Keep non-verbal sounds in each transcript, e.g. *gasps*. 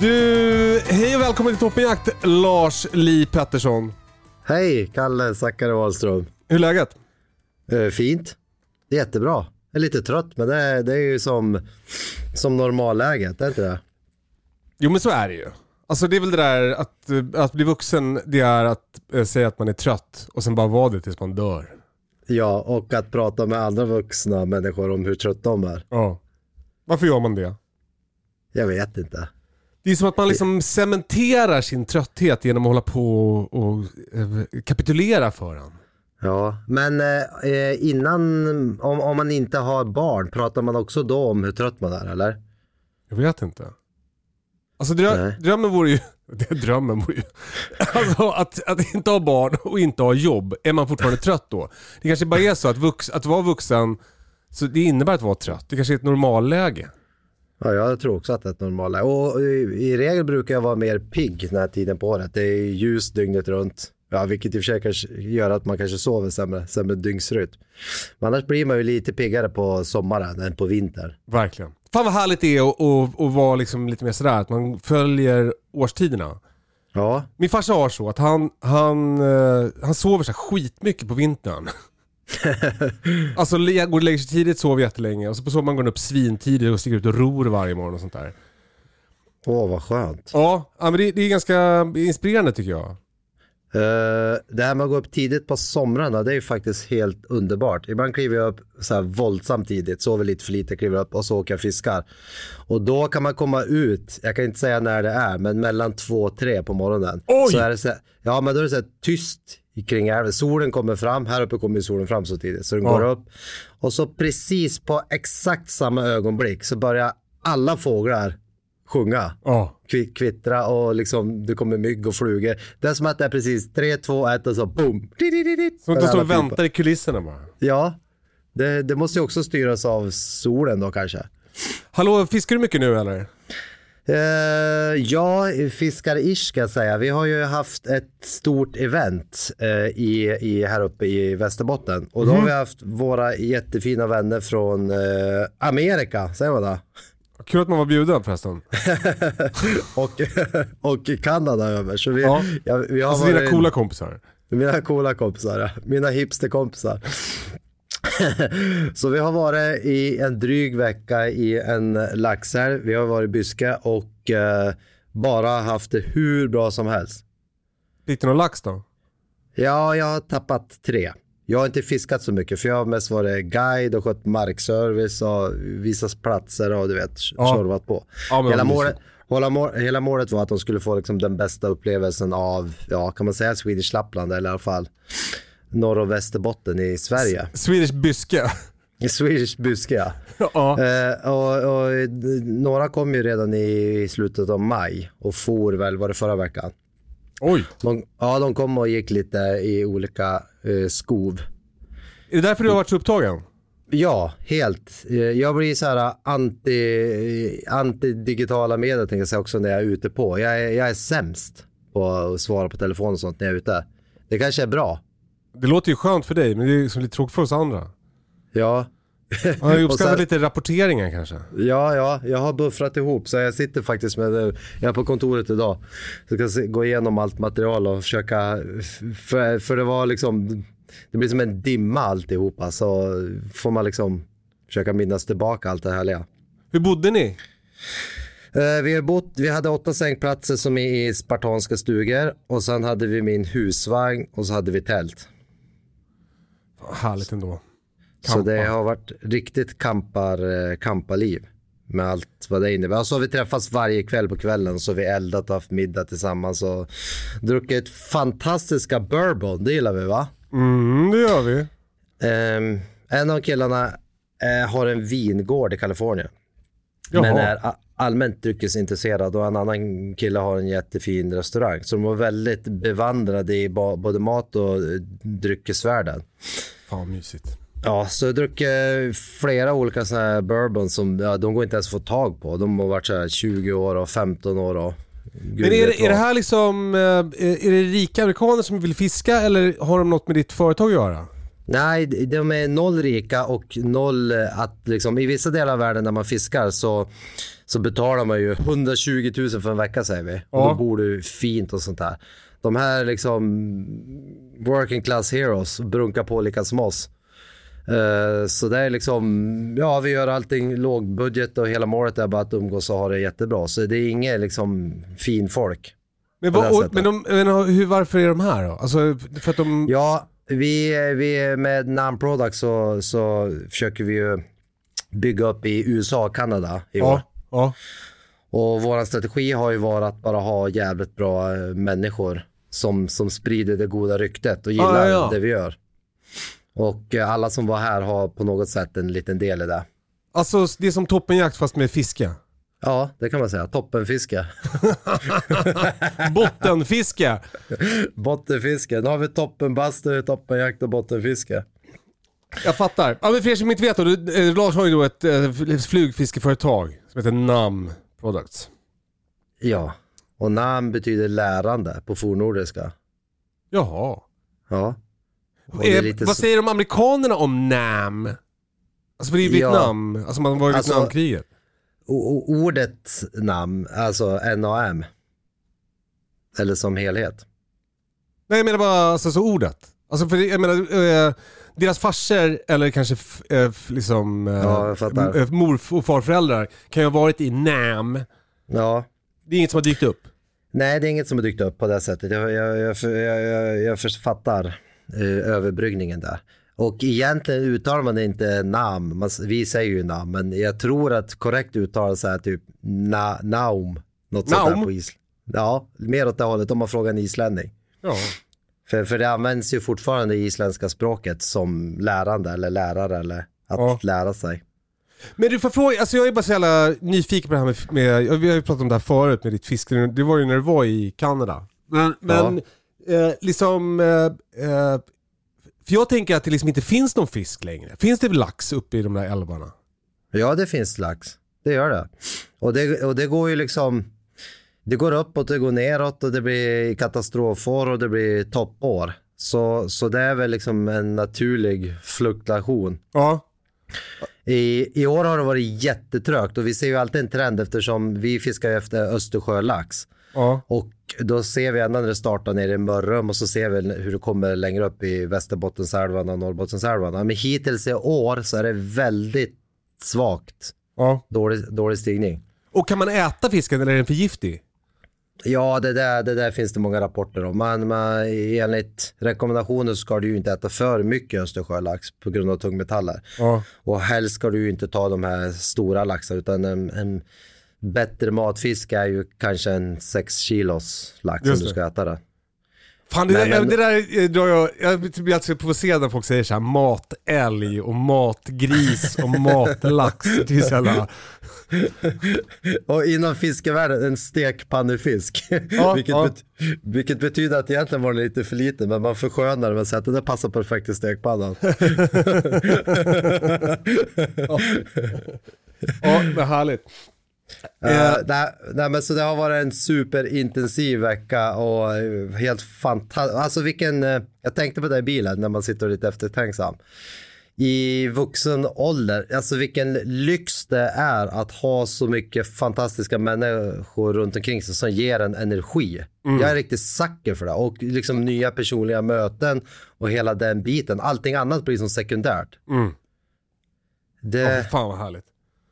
Du, hej och välkommen till Toppenjakt, Lars Li Pettersson. Hej, Kalle Zackari Wahlström. Hur är läget? Eh, fint. Jättebra. Jag är lite trött, men det är, det är ju som, som normalläget, är inte det? Jo men så är det ju. Alltså det är väl det där att, eh, att bli vuxen, det är att eh, säga att man är trött och sen bara vara det tills man dör. Ja, och att prata med andra vuxna människor om hur trött de är. Ja. Varför gör man det? Jag vet inte. Det är som att man liksom cementerar sin trötthet genom att hålla på och, och eh, kapitulera för den. Ja, men eh, innan, om, om man inte har barn, pratar man också då om hur trött man är, eller? Jag vet inte. Alltså drö Nej. drömmen vore ju, *laughs* det drömmen vore ju, *laughs* alltså att, att inte ha barn och inte ha jobb, är man fortfarande trött då? Det kanske bara är så att, vux, att vara vuxen, så det innebär att vara trött. Det kanske är ett normalläge. Ja, jag tror också att det är ett normalläge. Och i, regel brukar jag vara mer pigg den här tiden på året. Det är ljust dygnet runt. Ja, vilket i och för sig kanske gör att man kanske sover sämre, sämre dygnsrytm. Men annars blir man ju lite piggare på sommaren än på vintern. Verkligen. Fan vad härligt det är att, att, att vara liksom lite mer sådär, att man följer årstiderna. Ja, Min farsa har så att han, han, eh, han sover så skitmycket på vintern. *laughs* alltså går och lägger sig tidigt, sover jättelänge och så på sommaren går han upp svintidigt och stiger ut och ror varje morgon och sånt där. åh vad skönt. Ja, men det, det är ganska inspirerande tycker jag. Eh, det här med att gå upp tidigt på somrarna, det är ju faktiskt helt underbart. Ibland kliver jag upp så här våldsamt tidigt, sover lite för lite, kliver upp och så åker jag fiskar. Och då kan man komma ut, jag kan inte säga när det är, men mellan två och tre på morgonen. Oj! Så är det så här, ja, men då är det så här tyst kring älven. Solen kommer fram, här uppe kommer solen fram så tidigt, så den Ja. går upp. Och så precis på exakt samma ögonblick så börjar alla fåglar sjunga Ja. kvi- kvittra och liksom det kommer mygg och flugor. Det är som att det är precis 3, 2, 1 och så boom. Att de står och väntar i kulisserna bara. Ja, det, det måste ju också styras av solen då kanske. Hallå, fiskar du mycket nu eller? Eh, ja, fiskar-ish ska jag säga. Vi har ju haft ett stort event eh, i, i, här uppe i Västerbotten. Och då har vi haft våra jättefina vänner från eh, Amerika, säger man det? Kul att man var bjuden förresten. *laughs* Och, och Kanada över. Så vi, Ja. ja, vi har Alltså dina coola kompisar. Mina coola kompisar, mina hipsterkompisar. *laughs* så vi har varit i en dryg vecka i en laxälv. Vi har varit i Byske och eh, bara haft det hur bra som helst. Fick du någon lax då? Ja, jag har tappat tre. Jag har inte fiskat så mycket för jag har mest varit guide och skött markservice och visat platser och du vet, Ja. tjorvat på. Ja, hela, målet, mål, hela målet var att de skulle få liksom den bästa upplevelsen av, ja kan man säga Swedish Lappland eller i alla fall norr och Västerbotten i Sverige. Swedish byske. I Swedish Byske ja. ja. Eh, och, och, eh, några kom ju redan i slutet av maj och for väl, var det förra veckan? Oj. De, ja, de kom och gick lite i olika eh, skov. Är det därför du har varit så upptagen? Ja, helt. Eh, Jag blir så här anti, anti-digitala medier tänkte jag säga också när jag är ute på. Jag är, jag är sämst på att svara på telefon och sånt när jag är ute. Det kanske är bra. Det låter ju skönt för dig, men det är liksom lite tråkigt för oss andra. Ja, ju *laughs* Och uppskattat sen- lite rapporteringar kanske. ja, ja, jag har buffrat ihop så jag sitter faktiskt med, jag är på kontoret idag. Så jag ska gå igenom allt material och försöka, för, för det var liksom, det blir som en dimma alltihopa. Så får man liksom försöka minnas tillbaka allt det härliga. Hur bodde ni? Eh, vi, har bott, vi hade åtta sängplatser som är i spartanska stugor och sen hade vi min husvagn och så hade vi tält. Härligt ändå. Så det har varit riktigt kampar, eh, kamparliv med allt vad det innebär. Och så har vi träffats varje kväll på kvällen så har vi eldat och haft middag tillsammans och druckit fantastiska bourbon. Det gillar vi va? Mm, det gör vi. Um, en av killarna uh, har en vingård i Kalifornien. Jaha. Men är allmänt dryckesintresserad och en annan kille har en jättefin restaurang. Så de var väldigt bevandrade i både mat och eh, dryckesvärlden. Fan mysigt. Ja, så jag har druckit flera olika sådana här bourbon som ja, de går inte ens att få tag på. De har varit så här 20 år och 15 år och Men är det, är det här liksom, eh, är det rika amerikaner som vill fiska eller har de något med ditt företag att göra? Nej, de är noll rika och noll eh, att liksom, i vissa delar av världen där man fiskar så, så betalar man ju 120 000 för en vecka säger vi. Och Ja. då bor du fint och sånt där. De här liksom working class heroes brunkar på lika som oss. Eh, så det är liksom, ja vi gör allting lågbudget och hela målet är bara att umgås och ha det jättebra. Så det är inget liksom fin folk. Men, vad, och, men, de, men hur, varför är de här då? Alltså för att de... Ja, vi, vi med Nam Products så, så försöker vi ju bygga upp i USA och Kanada i år. ja, ja. Och vår strategi har ju varit att bara ha jävligt bra eh, människor som, som sprider det goda ryktet och gillar Ja, ja, ja. det vi gör. Och eh, alla som var här har på något sätt en liten del i det. Alltså det är som toppenjakt fast med fiske. Ja, det kan man säga. Toppenfiske. *laughs* Bottenfiske. Bottenfiske. Nu har vi toppenbastu, toppenjakt och bottenfiske. Jag fattar. Ja, men för er som inte vet då, eh, Lars har ju då ett eh, flugfiskeföretag som heter NAM Products. Ja, och namn betyder lärande på fornnordiska. Jaha. Ja. Eh, vad så- säger de amerikanerna om NAM? Alltså för det är ju Ja. Vietnam, alltså man var i Alltså- Vietnamkriget. Ordet namn, alltså NAM. Eller som helhet. Nej jag menar bara alltså, så ordet. Alltså för jag menar, eh, deras farsor eller kanske eh, liksom eh, Ja, eh, mor och farföräldrar kan ju ha varit i NAM. Ja. Det är inget som har dykt upp. Nej, det är inget som är dykt upp på det sättet. Jag, jag, jag, jag, jag, författar eh, överbryggningen där. Och egentligen uttalar man inte namn. Man, vi säger ju namn, men jag tror att korrekt uttal är typ na, naum. Något sånt Naum? där på Island. Ja, mer åt det hållet om man frågar en islänning. Ja. För, för det används ju fortfarande i isländska språket som lärande eller lärare eller att Ja. lära sig. Men du får fråga, alltså jag är bara så jävla nyfiken på det här med, med vi har ju pratat om det här förut med ditt fiske, det var ju när du var i Kanada. Men, men eh, liksom, eh, eh, för jag tänker att det liksom inte finns någon fisk längre. Finns det lax uppe i de där älvarna? Ja, det finns lax. Det gör det. Och det, och det går ju liksom, det går uppåt, det går neråt och det blir katastrofår och det blir toppår. Så, så det är väl liksom en naturlig fluktuation. Ja. I, I år har det varit jättetrögt och vi ser ju alltid en trend eftersom vi fiskar efter Östersjölax. Ja. Och då ser vi ända när det startar nere i Mörrum och så ser vi hur det kommer längre upp i Västerbottensälvarna och Norrbottensälvarna. Men hittills i år så är det väldigt svagt. ja. Dålig, dålig stigning. Och kan man äta fisken eller är den för giftig? Ja, det där, det där finns det många rapporter om. Man, man, enligt rekommendationer så ska du ju inte äta för mycket Östersjölax på grund av tungmetaller. Ja. Och helst ska du ju inte ta de här stora laxarna utan en, en bättre matfisk är ju kanske en 6 kilos lax Just du det. ska äta det. Fan det, Men- där, men- det där eh, drar jag, jag blir alltid provocerad när folk säger så här matälg och matgris och *laughs* matlax. Det är så jävla... Och inom fiskevärlden en stekpannefisk. Ja, *laughs* vilket, ja. bet, vilket betyder att egentligen var det lite för lite men man förskönar det med att säga att det där passar perfekt i stekpannan. *laughs* Ja, men härligt. Uh, nej, nej, men så det har varit en superintensiv vecka och eh, helt fantastiskt. Alltså vilken, jag tänkte på det i bilen när man sitter lite eftertänksam. i vuxen ålder, alltså vilken lyx det är att ha så mycket fantastiska människor runt omkring sig som ger en energi. Mm. Jag är riktigt sucker för det och liksom nya personliga möten och hela den biten. Allting annat blir som sekundärt. Mm. Det, Åh, fan vad härligt.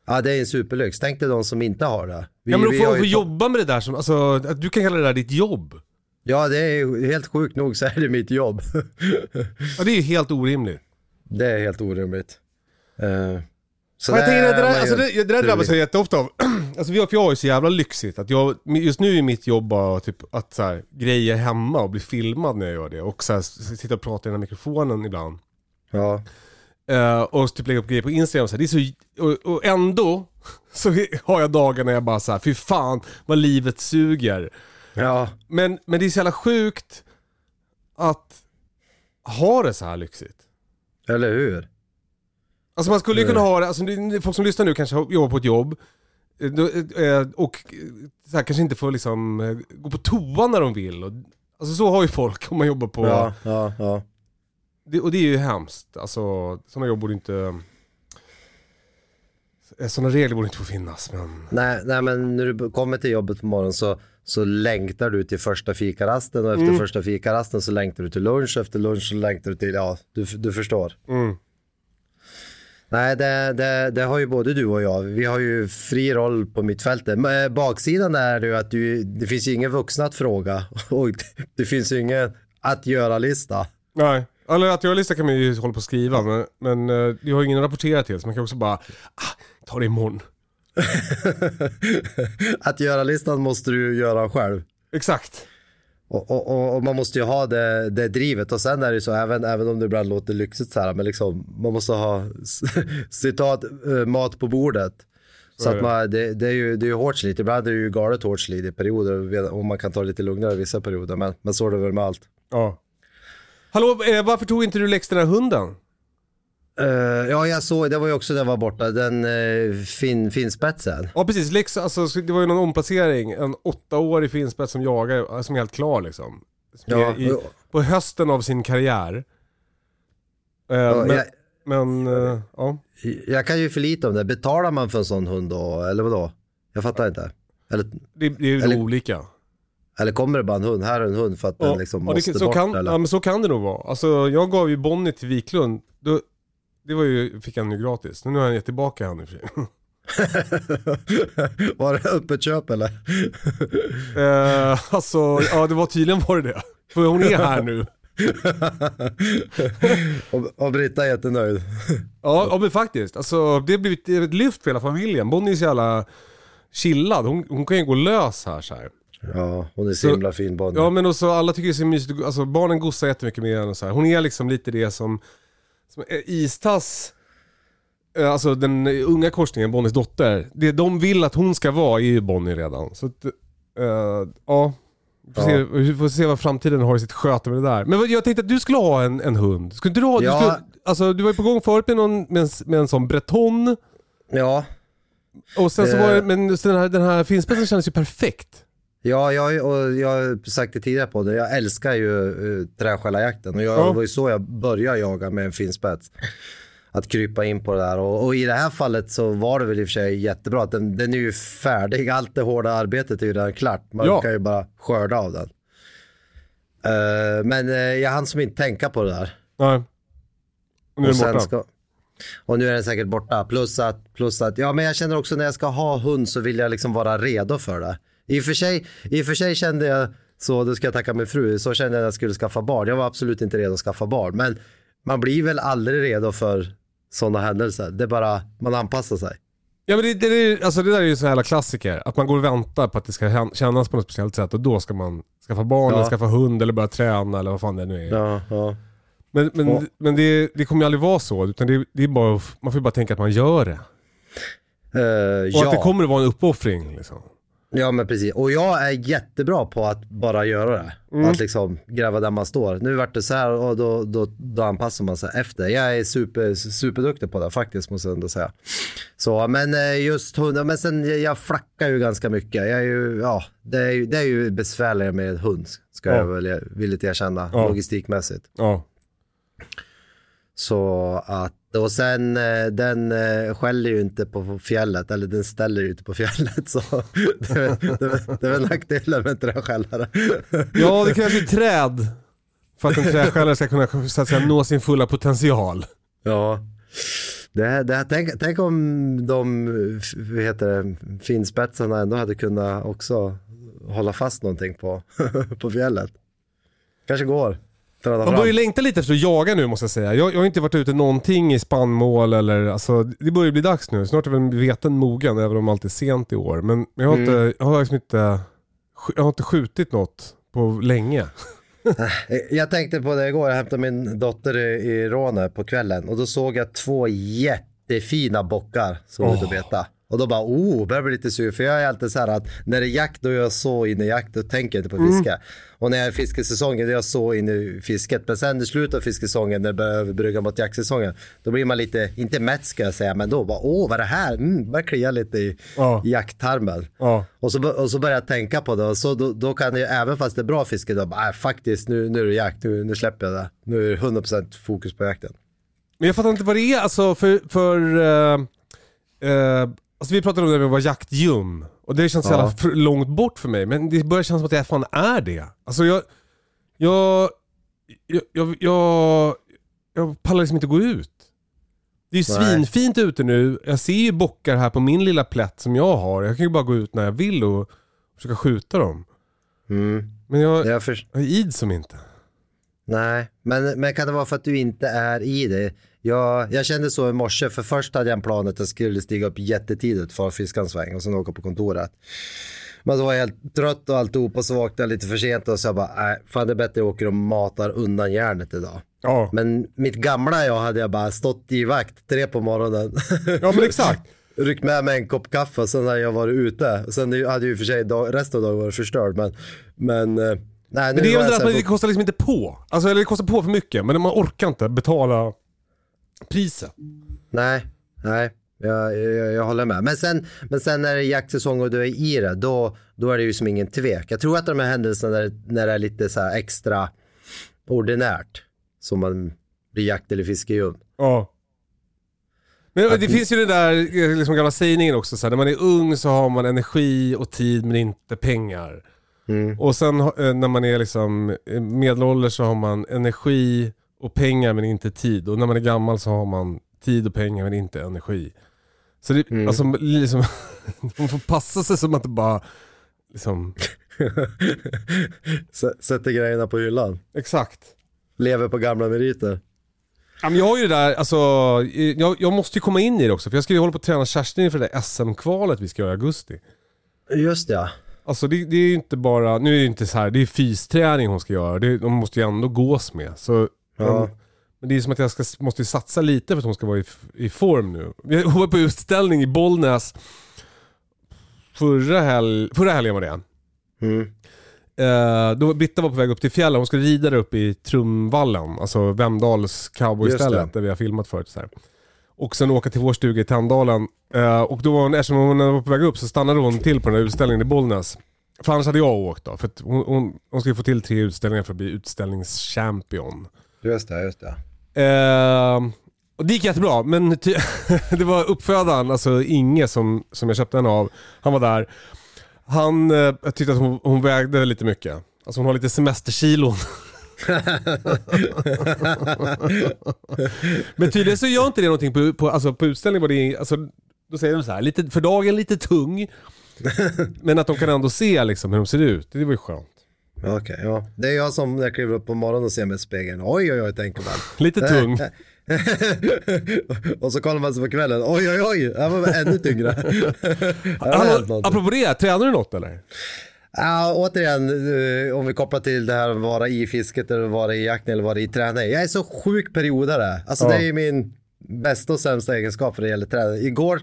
Ja, det är en superlyx. Tänk dig de som inte har det. Vi- ja men vi att få, har ju få jobba med det där som, alltså att du kan kalla det där ditt jobb. Ja, det är helt sjukt nog så är det mitt jobb. Ja det är ju helt orimligt. det är helt orimligt. Uh, så Ja, jag tänker, det, det, är där, man alltså, det, det där drabbas jag jätteofta av. *clears throat* alltså för jag har ju så jävla lyxigt att jag, just nu är mitt jobb bara typ att så här, greja hemma och bli filmad när jag gör det. Och så här, sitta och prata i den här mikrofonen ibland. Ja, Eh, och typ lägga upp grejer på Instagram. Så här, det är så, och, och ändå *laughs* så har jag dagar när jag bara så här, fy fan vad livet suger. ja, Men, men det är så jävla sjukt att ha det så här lyxigt. eller hur? Alltså man skulle ju kunna ha det, alltså folk som lyssnar nu kanske jobbar på ett jobb eh, eh, och eh, så här, kanske inte får liksom eh, gå på toa när de vill. Alltså så har ju folk om man jobbar på, Ja, ja, ja. Det, och det är ju hemskt. Alltså sådana jobb borde inte, sådana regler borde inte få finnas men... Nej, nej, men när du kommer till jobbet på morgonen så, så längtar du till första fikarasten och efter Mm. första fikarasten så längtar du till lunch och efter lunch så längtar du till, ja, du, du förstår. Mm. Nej, det, det, det har ju både du och jag. Vi har ju fri roll på mittfältet. Men, eh, Baksidan är ju att du, det finns ju ingen vuxna att fråga *laughs* och det finns ju ingen att göra-lista. Nej, eller att jag lista kan man ju hålla på och skriva men, men eh, jag har ju ingen att rapportera till så man kan också bara, ah, ta det imorgon. *laughs* att göra-listan måste du göra själv. Exakt. Och, och, och, man måste ju ha det, det drivet och sen är det ju så även, även om det ibland låter lyxigt så här men liksom man måste ha *laughs* citat eh, mat på bordet. Så, att man, det, det är ju det är ju hårt slit, ibland är det ju galet hårt slit i perioder och man kan ta det lite lugnare i vissa perioder men, men så är det väl med allt. Ja. Hallå, eh, varför tog inte du Lex den här hunden? Eh, ja jag såg, det var ju också jag var borta, den uh, fin, finspetsen. Ja precis, Lex, alltså, det var ju någon omplacering, en åttaårig finspets som jagar, som är helt klar liksom. Som Ja, är i, på hösten av sin karriär. Eh, Ja, men, jag, men eh, ja. jag kan ju för lite om det, betalar man för en sån hund då, eller vadå? Jag fattar inte. Eller, Det, det är ju Eller- olika. Eller kommer det bara en hund, här är en hund för att den Ja, liksom ja, det, måste så bort kan, eller? Ja men så kan det nog vara. Alltså jag gav ju Bonnie till Wiklund, då, det var ju, fick han ju gratis. Nu har han gett tillbaka han i och för sig. *laughs* var det öppet köp eller? eh, alltså, ja det var tydligen var det det. För hon är här nu. och, och Britta är jättenöjd. Ja, ja men faktiskt. Alltså, det har blivit ett lyft för hela familjen. Bonnie är så jävla chillad. Hon, hon kan ju gå lös här så här. Ja, hon är så Så- himla fin Bonnie. Ja men också alla tycker det är så mysigt. Alltså barnen gossar jättemycket med henne och så här. Hon är liksom lite det som, som Istass, eh, alltså den unga korsningen, Bonnies dotter. Det de vill att hon ska vara är ju Bonnie redan. Så att, eh, ja. Vi får, Ja. Se, vi får se vad framtiden har i sitt sköte med det där. Men jag tänkte att du skulle ha en, en hund. Skulle inte du ha, Ja. du, skulle, alltså, du var ju på gång förut med, någon, med, en, med en sån breton. Ja, Och sen så var det, men den här, den här finspetsen kändes ju perfekt. Ja jag, och jag har sagt det tidigare på det, jag älskar ju uh, träskällarjakten och jag, Ja. det var ju så jag började jaga med en finspets. Att krypa in på det där och, och i det här fallet så var det väl i och för sig jättebra att den, den är ju färdig, allt det hårda arbetet är ju redan klart. Man Ja. kan ju bara skörda av den. Eh, men uh, jag hann som inte tänka på det där. Nej. Och nu är den borta. ska, och nu är den säkert borta. Plus att, plus att, ja men jag känner också när jag ska ha hund så vill jag liksom vara redo för det. I och för sig, i och för sig kände jag så, då ska jag tacka min fru, så kände jag när jag skulle skaffa barn. Jag var absolut inte redo att skaffa barn. Men man blir väl aldrig redo för sådana händelser. Det är bara, man anpassar sig. Ja men det, det, är- alltså det där är ju sån jävla klassiker. Att man går och väntar på att det ska kännas på något speciellt sätt och då ska man skaffa barn Ja. eller skaffa hund eller börja träna eller vad fan det nu är. Ja, ja. Men, men, Ja. men det, det kommer ju aldrig vara så. Utan det, det är bara, man får ju bara tänka att man gör det. Eh, Och ja. att det kommer att vara en uppoffring. Liksom. Ja men precis, och jag är jättebra på att bara göra det. Mm. Att liksom gräva där man står. Nu vart det så här och då, då, då anpassar man sig efter. Jag är super, superduktig på det faktiskt måste jag ändå säga. Så men eh, just hund, men sen jag flackar ju ganska mycket. Jag är ju, ja, det är ju, det är ju besvärligare med hund ska Ja. jag väl villigt erkänna Ja. logistikmässigt. Ja. Så att, och sen eh, den eh, skäller ju inte på fjället, eller den ställer ju inte på fjället. *laughs* Så det, är- det, är- det är väl nackdelen med träskällare. Ja, det krävs ju träd för att en träskällare ska kunna så att säga, nå sin fulla potential. Ja. Det, det, tänk, tänk om de vad heter det, finspetsarna ändå hade kunnat också hålla fast någonting på, *laughs* på fjället. Kanske går. Man börjar ju längta lite efter att jaga nu måste jag säga. Jag, jag har inte varit ute någonting i spannmål eller, alltså det börjar bli dags nu. Snart är väl veten mogen även om allt är sent i år. Men jag har, inte, jag har liksom inte, jag har inte skjutit något på länge. *laughs* Jag tänkte på det igår, jag hämtade min dotter i, Råne på kvällen och då såg jag två jättefina bockar som var ute och beta. Och då bara, oh, börjar bli lite sur. För jag är alltid så här att när det är jakt, då är jag så inne i jakt, då tänker jag inte på fiske. Och när jag är fiskesäsongen, då är jag så inne i fisket. Men sen i slutet av fiskesäsongen, när det börjar överbrygga mot jaktsäsongen, då blir man lite, inte mätt ska jag säga, men då bara, åh, vad är det här? Mm, börjar klia lite i, Ja. i jakttarmen. Ja. Och så, och så börjar jag tänka på det och så då, då kan det även fast det är bra fiske, då bara, äh, faktiskt nu, nu är det jakt, nu, nu släpper jag det. Nu är det 100% fokus på jakten. Men jag fattar inte vad det är, alltså för, för eh, eh, alltså vi pratade om det med att vara jaktljum. Och det känns så jävla för, långt bort för mig. Men det börjar kännas som att jag fan är det. Alltså jag, jag, jag, jag, jag, jag pallar liksom inte gå ut. Det är ju svinfint ute nu. Jag ser ju bockar här på min lilla plätt som jag har. Jag kan ju bara gå ut när jag vill och försöka skjuta dem. Mm. Men jag, Jag för, jag är id som inte. nej, men, men kan det vara för att du inte är i det? Jag, jag kände så i morse, för först hade jag en plan att jag skulle stiga upp jättetidigt för att fiska en sväng och sen åka på kontoret. Men så var jag helt trött och alltihop och så vaknade jag lite för sent och så jag bara, nej, fan det är bättre att jag åker och matar undan järnet idag. Ja, Men mitt gamla jag hade jag bara stått i vakt tre på morgonen. *laughs* ja men exakt. ryckt med mig en kopp kaffe och sen hade jag varit ute. Sen hade ju i och för sig dag, resten av dagen varit förstörd. Men, men, eh, nej, Men det är väl det jag att man, det kostar liksom inte på. Alltså, eller det kostar på för mycket, men man orkar inte betala priset. Nej, nej. Jag, jag, jag håller med. Men sen, men sen när det är jaktsäsong och du är i det, då, då är det ju som ingen tvek. Jag tror att de här händelserna när, när det är lite så extra ordinärt, som man blir jakt eller fiskeljum. Ja. Men det finns ju den där eh, liksom gamla sägningen också, så här, när man är ung så har man energi och tid men inte pengar. Mm. Och sen eh, när man är liksom eh, medelålders så har man energi och pengar men inte tid. Och när man är gammal så har man tid och pengar men inte energi. Så det, Mm. alltså, liksom, *laughs* man får passa sig som att det bara, liksom, *laughs* Sätter grejerna på hyllan. exakt. Lever på gamla meriter. Ja, men jag har ju det där, alltså, jag, jag måste ju komma in i det också för jag ska ju hålla på att träna Kerstin inför det där SM-kvalet vi ska göra i augusti. Just ja. Alltså det, det är ju inte bara, nu är det ju inte så här, det är fysträning hon ska göra. Det, de måste ju ändå gås med. Så, Ja. men, det är som att jag ska, måste satsa lite för att hon ska vara i, i form nu. Hon var på utställning i Bollnäs förra, hel, förra helgen var det. Mm. Eh, då Britta var på väg upp till fjällen, hon skulle rida där uppe i Trumvallen, alltså Vemdals cowboystället där vi har filmat förut. Så här. Och sen åka till vår stuga i Tänndalen. Eh, och då var hon, eftersom hon var på väg upp så stannade hon till på den här utställningen i Bollnäs. För annars hade jag åkt då, för hon, hon, hon ska ju få till tre utställningar för att bli utställningschampion. Just det, just det. Eh, och det gick jättebra, men ty- *laughs* det var uppfödaren, alltså Inge som, som jag köpte den av, han var där. Han eh, tyckte att hon, hon vägde lite mycket. Alltså hon har lite semesterkilon. *laughs* men tydligen så gör inte det någonting på, på, alltså på utställningen. Var det, alltså, då säger de så här, lite, för dagen lite tung. men att de kan ändå se liksom hur de ser ut. Det var ju skönt. Okej, ja. Det är jag som när jag kliver upp på morgonen och ser mig i spegeln. Oj, oj, oj, tänker man. *laughs* Lite tung. *laughs* och så kollar man sig på kvällen. Oj, oj, oj, jag var ännu tyngre. *laughs* Hallå, apropå det, tränar du något eller? Ja, återigen, eh, om vi kopplar till det här att vara i fisket eller vara i jakten eller vara i träning. Jag är så sjuk periodare. Alltså Ja. det är ju min bästa och sämsta egenskap när det gäller träning. Igår,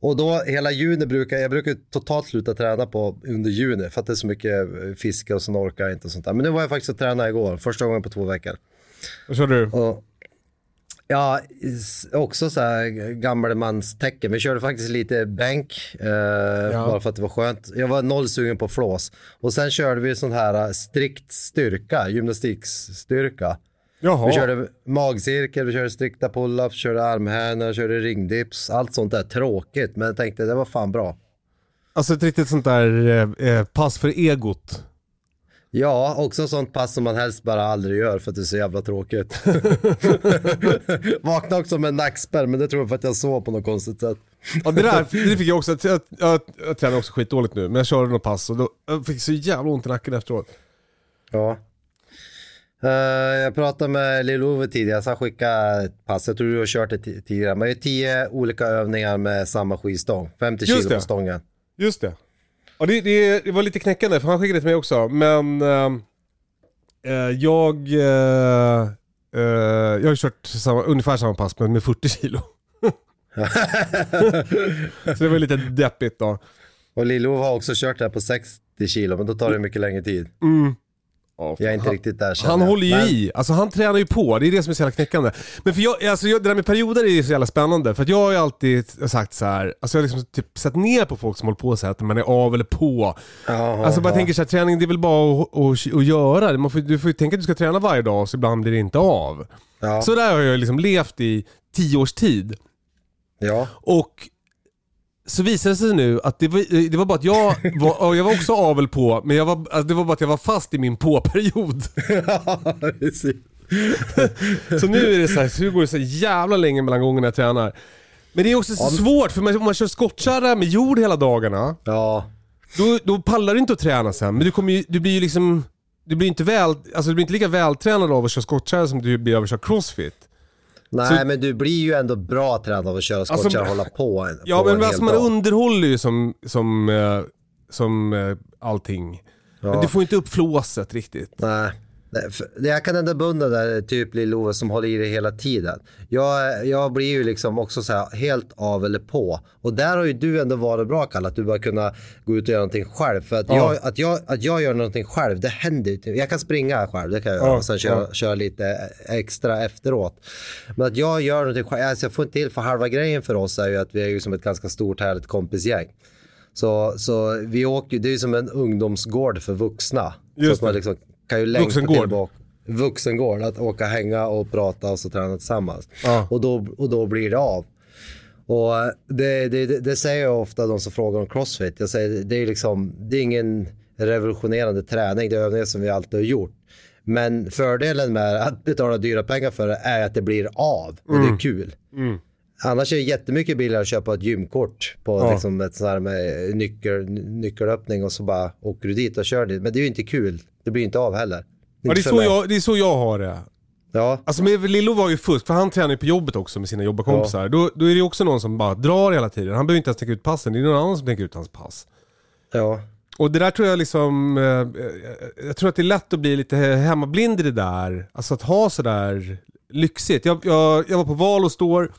och då hela juni brukar jag brukar totalt sluta träna på under juni för att det är så mycket eh, fiske och så orkar jag inte och sånt där. Men nu var jag faktiskt och tränade igår, första gången på två veckor. Vad kör du? Och, ja, också så här gammelmanstecken. Vi körde faktiskt lite bänk, eh, bara för att det var skönt. Jag var noll sugen på flås. Och sen körde vi sån här eh, strikt styrka, gymnastikstyrka. Jaha. Vi körde magcirkel, vi körde strikta pull-ups, körde armhävningar, körde ringdips. Allt sånt där tråkigt, men jag tänkte det var fan bra. Alltså ett riktigt sånt där eh, eh, pass för egot. Ja, också sånt pass som man helst bara aldrig gör för att det är så jävla tråkigt. *laughs* Vaknade också med nackspärr, men det tror jag för att jag sov på något konstigt sätt. Ja det där det fick jag också, jag, jag, jag tränar också skitdåligt nu, men jag körde något pass och då, jag fick så jävla ont i nacken efteråt. Ja. Eh, jag pratade med Lill-Ove tidigare, så han skickade ett pass. Jag tror du har kört det ti- tidigare. Det är tio olika övningar med samma skivstång. 50 Just kilo det. på stången. Just det. Ja, det, det, det var lite knäckande för han skickade det till mig också. Men eh, jag, eh, jag har kört samma, ungefär samma pass men med 40 kilo. *laughs* Så det var lite deppigt då. Och Lill-Ove har också kört det här på 60 kilo, men då tar det mycket längre tid. Ja, Jag är inte han, riktigt där han jag. håller ju Men- i, alltså han tränar ju på, det är det som är så jävla knäckande. Men för jag, alltså jag, det där med perioder är ju så jävla spännande, för att jag har ju alltid sagt så här, alltså jag har liksom typ sett ner på folk som håller på så här, att man är av eller på. Jaha, Alltså bara ja. tänker så här, träning det är väl bara att, att, att göra. Man får, du får ju tänka att du ska träna varje dag, så ibland blir det inte av. Ja. Så där har jag liksom levt i tio års tid. Ja. Och så visade det sig nu att det var, det var bara att jag var, *laughs* jag var också avel på, men jag var, alltså det var bara att jag var fast i min på-period. *laughs* *laughs* Så nu är det så här, så går det så jävla länge mellan gångerna jag tränar. Men det är också så svårt, för man, om man kör skottkärra med jord hela dagarna, ja. då, då pallar du inte att träna sen. Men du, kommer ju, du blir ju liksom, du blir inte väl, alltså du blir inte lika vältränad av att köra skottkärra som du blir av att köra crossfit. Nej, Så- men du blir ju ändå bra tränad av att köra skottkärra och hålla på Ja på men alltså man dag. underhåller ju som, som, eh, som eh, allting. Men du får inte upp flåset riktigt. Nej. Jag kan ändå beundra där typ Lill-Ove som håller i det hela tiden. Jag, jag blir ju liksom också så här helt av eller på. Och där har ju du ändå varit bra Kalle, att du bara kunna gå ut och göra någonting själv. För att, Ja. jag, att, jag, att jag gör någonting själv, det händer ju inte. Jag kan springa själv, det kan jag göra. Ja, Och sen köra, ja. köra lite extra efteråt. Men att jag gör någonting själv, alltså jag får inte till, för halva grejen för oss är ju att vi är ju som ett ganska stort härligt kompisgäng. Så, så vi åker, det är ju som en ungdomsgård för vuxna. Just så att man liksom kan ju längta Vuxengård. tillbaka. Vuxengård, att åka, hänga och prata och så träna tillsammans. Ja. Och, då, och då blir det av. Och det, det, det, det säger jag ofta de som frågar om crossfit. Jag säger det är liksom, det är ingen revolutionerande träning, det är övningar som vi alltid har gjort. Men fördelen med att betala dyra pengar för det är att det blir av och Mm. det är kul. Annars är det jättemycket billigare att köpa ett gymkort på Ja. liksom ett sånt här med nyckel, nyckelöppning och så bara åker du dit och kör dit. Men det är ju inte kul. Det blir inte av heller. Ja, det, är Inte så mig. jag, det är så jag har det. Ja, Alltså med Lillo var ju fusk, för han tränar ju på jobbet också med sina jobbarkompisar. Då, då är det ju också någon som bara drar hela tiden. Han behöver inte ens tänka ut passen, det är någon annan som tänker ut hans pass. ja, Och det där tror jag liksom, eh, jag tror att det är lätt att bli lite hemmablind i det där. Alltså att ha sådär lyxigt. Jag, jag, jag var på val och står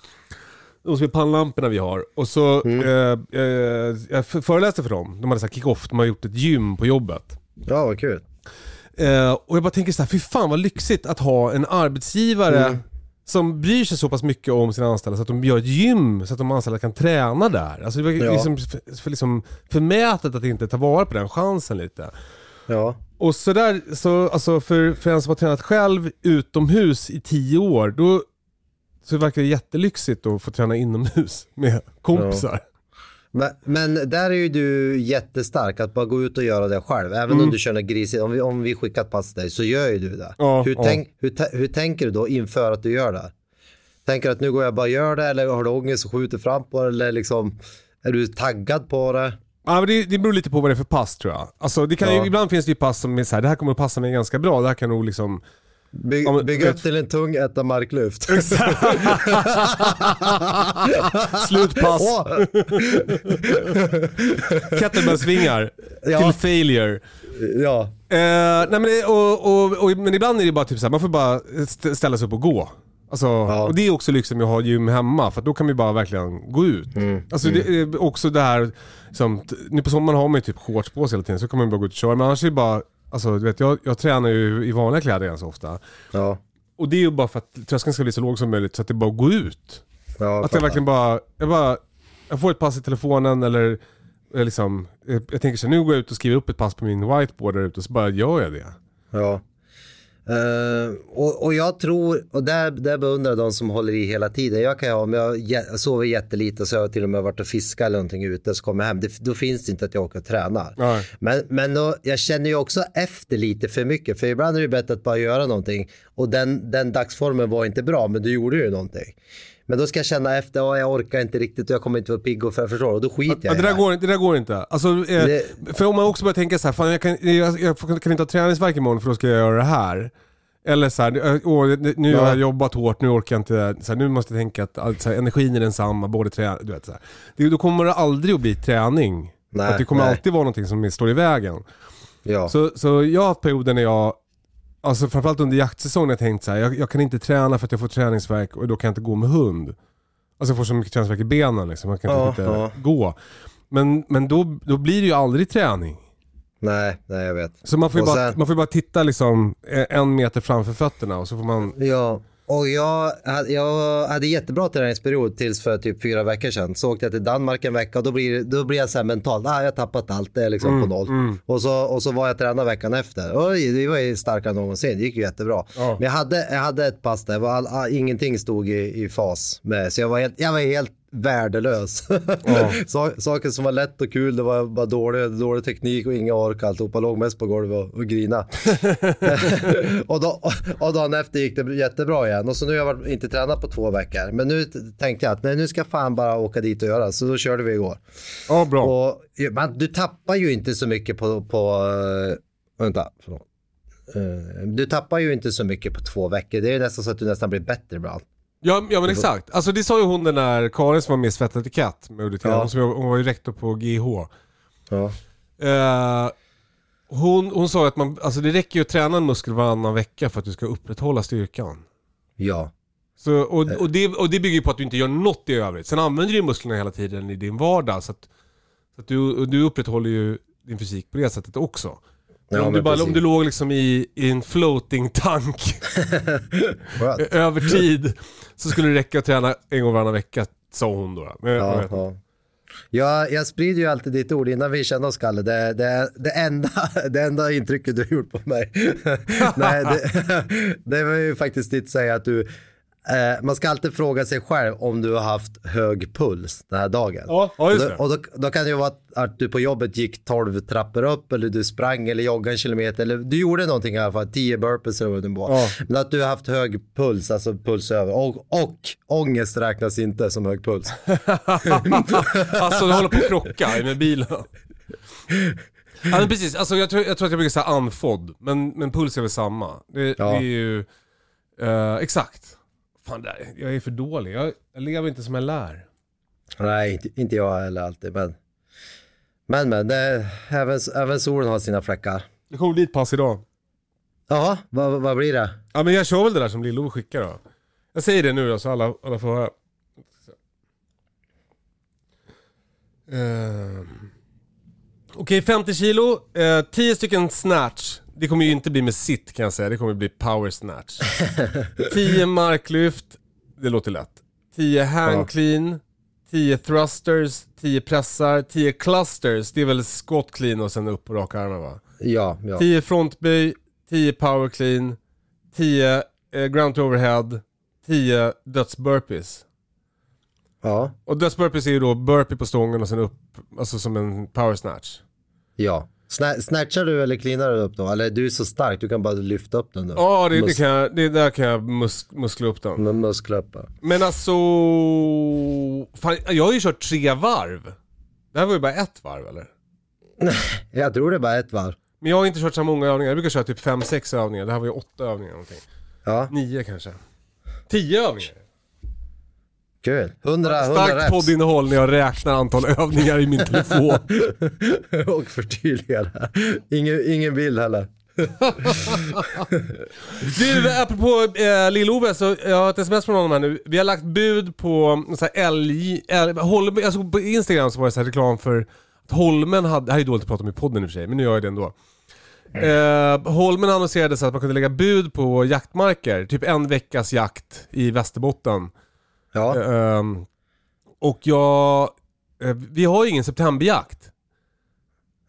de pannlamporna vi har. Och så, eh, eh, jag föreläste för dem. De hade kick-off, de har gjort ett gym på jobbet. ja vad kul. Eh, och jag bara tänker så här, fy fan vad lyxigt att ha en arbetsgivare som bryr sig så pass mycket om sina anställda så att de gör ett gym så att de anställda kan träna där. Alltså det var Ja. liksom, för, liksom förmätet att inte ta vara på den chansen lite. Ja, Och så där, så, alltså för, för en som har tränat själv utomhus i tio år, då så verkar det jättelyxigt att få träna inomhus *laughs* med kompisar. men, men där är ju du jättestark att bara gå ut och göra det själv. Även om du något grisigt, om vi, om vi skickar ett pass till dig så gör ju du det. Ja, hur, ja. tänk, hur, hur tänker du då inför att du gör det? Tänker du att nu går jag bara och gör det eller har du ångest och skjuter fram på det eller liksom är du taggad på det? Ja, men det, det beror lite på vad det är för pass tror jag. Alltså, det kan Ja. ibland finns det ju pass som är så här, det här kommer att passa mig ganska bra, det här kan nog liksom By, Ja, bygga upp till en tung etta marklyft. *laughs* Slutpass, Åh, *laughs* kettlebellsvingar Ja. till failure. ja, Eh, nej men, det, och, och, och, men ibland är det bara typ så här, man får bara st- ställa sig upp och gå. Alltså, Och det är också lyxigt med att ha gym hemma, för då kan vi bara verkligen gå ut. Alltså det är också det här, som, nu på sommaren har man ju typ shorts på sig hela tiden, så kan man bara gå ut och köra. Men annars är det bara, alltså du vet, jag, jag tränar ju i vanliga kläder ganska ofta. ja, Och det är ju bara för att tröskeln ska bli så låg som möjligt, så att det bara går ut. ja. Att jag verkligen bara, jag bara, jag får ett pass i telefonen eller eh, liksom, eh, jag tänker så här, nu går jag ut och skriver upp ett pass på min whiteboard där ute och så bara gör jag det. Ja. Eh, och, och jag tror, och där, där beundrar de som håller i hela tiden. Jag kan ju ha, om jag sover jättelite så har jag till och med varit och fiskat eller någonting ute så kommer jag hem. Det, då finns det inte att jag åker och tränar. Nej. Men, men då, jag känner ju också efter lite för mycket. För ibland är det bättre att bara göra någonting. Och den, den dagsformen var inte bra, men du gjorde ju någonting. Men då ska jag känna efter, "Åh, jag orkar inte riktigt och jag kommer inte vara pigg och för, förstår Och då skiter Ja, jag det, där går, det där går inte. Alltså, eh, Det- För om man också börjar tänka så här, fan jag kan, jag, jag kan inte ha träningsvärk imorgon för då ska jag göra det här. Eller så här, åh, nu Ja. har jag jobbat hårt, nu orkar jag inte. Så här, nu måste jag tänka att alltså, energin är densamma, både trä, du vet, så här. Det, Då kommer det aldrig att bli träning. Nej, att det kommer nej. alltid vara någonting som står i vägen. Ja. Så, så jag har haft perioder när jag, alltså framförallt under jaktsäsongen, jag tänkt så här, jag, jag kan inte träna för att jag får träningsvärk och då kan jag inte gå med hund. Alltså jag får så mycket träningsvärk i benen liksom, jag kan Ja, inte ja. gå. Men, men då, då blir det ju aldrig träning. Nej, nej jag vet. Så man får ju Och bara, sen- man får bara titta liksom eh, en meter framför fötterna och så får man... Ja, och jag hade, jag hade jättebra träningsperiod tills för typ fyra veckor sedan. Så åkte jag till Danmark en vecka och då blir, då blir jag så här mentalt, ah, jag har tappat allt, det är liksom Mm, på noll. Och, så, och så var jag tränad veckan efter. Oj, det var ju starkare än någonsin, det gick ju jättebra. Ja. Men jag hade, jag hade ett pass där jag var all, all, ingenting stod i, i fas med, så jag var helt, jag var helt värdelös. Så, *laughs* saker som var lätt och kul, det var bara dålig, dålig teknik och inga ork, alltihopa låg mest på golvet och, och grina. *laughs* *laughs* och, då, och dagen efter gick det jättebra igen. Och så nu har jag varit, inte tränat på två veckor. Men nu tänkte jag att nej, nu ska jag fan bara åka dit och göra. Så då körde vi igår. Ja, bra. Och man, du tappar ju inte så mycket på, på uh, vänta, förlåt. Eh, du tappar ju inte så mycket på två veckor. Det är nästan så att du nästan blir bättre ibland. Ja, ja men exakt. Alltså det sa ju hon den där Karin som var med i Svett etikett med Ulrika. Ja. Hon, som, hon var ju rektor på GH. Ja. Eh, hon, hon sa ju att man, alltså det räcker ju att träna en muskel varannan vecka för att du ska upprätthålla styrkan. Ja. Så, och, och, det, och det bygger ju på att du inte gör något i övrigt. Sen använder du ju musklerna hela tiden i din vardag. Så att, så att du, du upprätthåller ju din fysik på det sättet också. Ja, om, du bara, om du låg liksom i, i en floating tank *laughs* *laughs* över tid så skulle det räcka att träna en gång varannan vecka, sa hon då. Men, Ja, ja. Jag, jag sprider ju alltid ditt ord innan vi känner oss Kalle. Det, det, det, enda, *laughs* det enda intrycket du har gjort på mig. Nej, det, det var ju faktiskt ditt säga att du, eh, man ska alltid fråga sig själv om du har haft hög puls den här dagen. Ja, ja, just och det. då, och då, då kan det ju vara att, att du på jobbet gick 12 trappor upp eller du sprang eller joggade en kilometer eller du gjorde någonting i alla fall, 10 burpees eller vad det var. Ja. Men att du har haft hög puls, alltså puls över och, och ångest räknas inte som hög puls. *laughs* alltså du håller på att krocka med bilen. Ja, men precis, alltså, jag, tror, jag tror att jag brukar säga andfådd, men, men puls är väl samma. Det, Ja. det är ju... eh, exakt. Fan, jag är för dålig. Jag, jag lever inte som jag lär. Nej, inte, inte jag heller alltid. Men, men, men det, även, även solen har sina fläckar. Det kommer bli ett pass idag. Jaha, vad, vad blir det? Ja men jag kör väl det där som Lillo skickar då. Jag säger det nu då så alla, alla får höra. Ehm. Okej, 50 kilo, eh, 10 stycken snatch. Det kommer ju inte bli med sitt kan jag säga, det kommer bli power snatch. *laughs* 10 marklyft, det låter lätt. 10 hand Ja. clean, 10 thrusters, 10 pressar, 10 clusters, det är väl squat clean och sen upp på raka armar va? Ja, ja. 10 frontböj, 10 power clean, 10 eh, ground to overhead, 10 dödsburpees. Ja, Och dödsburpees är ju då burpee på stången och sen upp, alltså som en power snatch. ja. Sna, snatchar du eller cleanar du upp då? Eller du är så stark, du kan bara lyfta upp den då. Ja, det, det, kan jag, det där kan jag mus, muskla upp den. Med muskler upp. Men alltså, fan, jag har ju kört tre varv. Det här var ju bara ett varv eller? Jag tror det är bara ett varv. Men jag har inte kört så många övningar, jag brukar köra typ 5-6 övningar. Det här var ju 8 övningar någonting. Ja, 9 kanske. 10 övningar. Kul. 100, 100 Starkt reps. poddinnehåll när jag räknar antal *laughs* övningar i min telefon. *laughs* Och förtydliga det. Ingen, ingen bild heller. *laughs* Du, apropå eh, Lill-Ove, så jag har ett sms från honom här nu. Vi har lagt bud på så här älg, älg Holmen, alltså på Instagram så var det så här reklam för att Holmen hade, det här är dåligt att prata om i podden i och för sig, men nu gör jag det ändå. Eh, Holmen annonserade så att man kunde lägga bud på jaktmarker, typ en veckas jakt i Västerbotten. Ja, Ehm, och jag, eh, vi har ju ingen septemberjakt.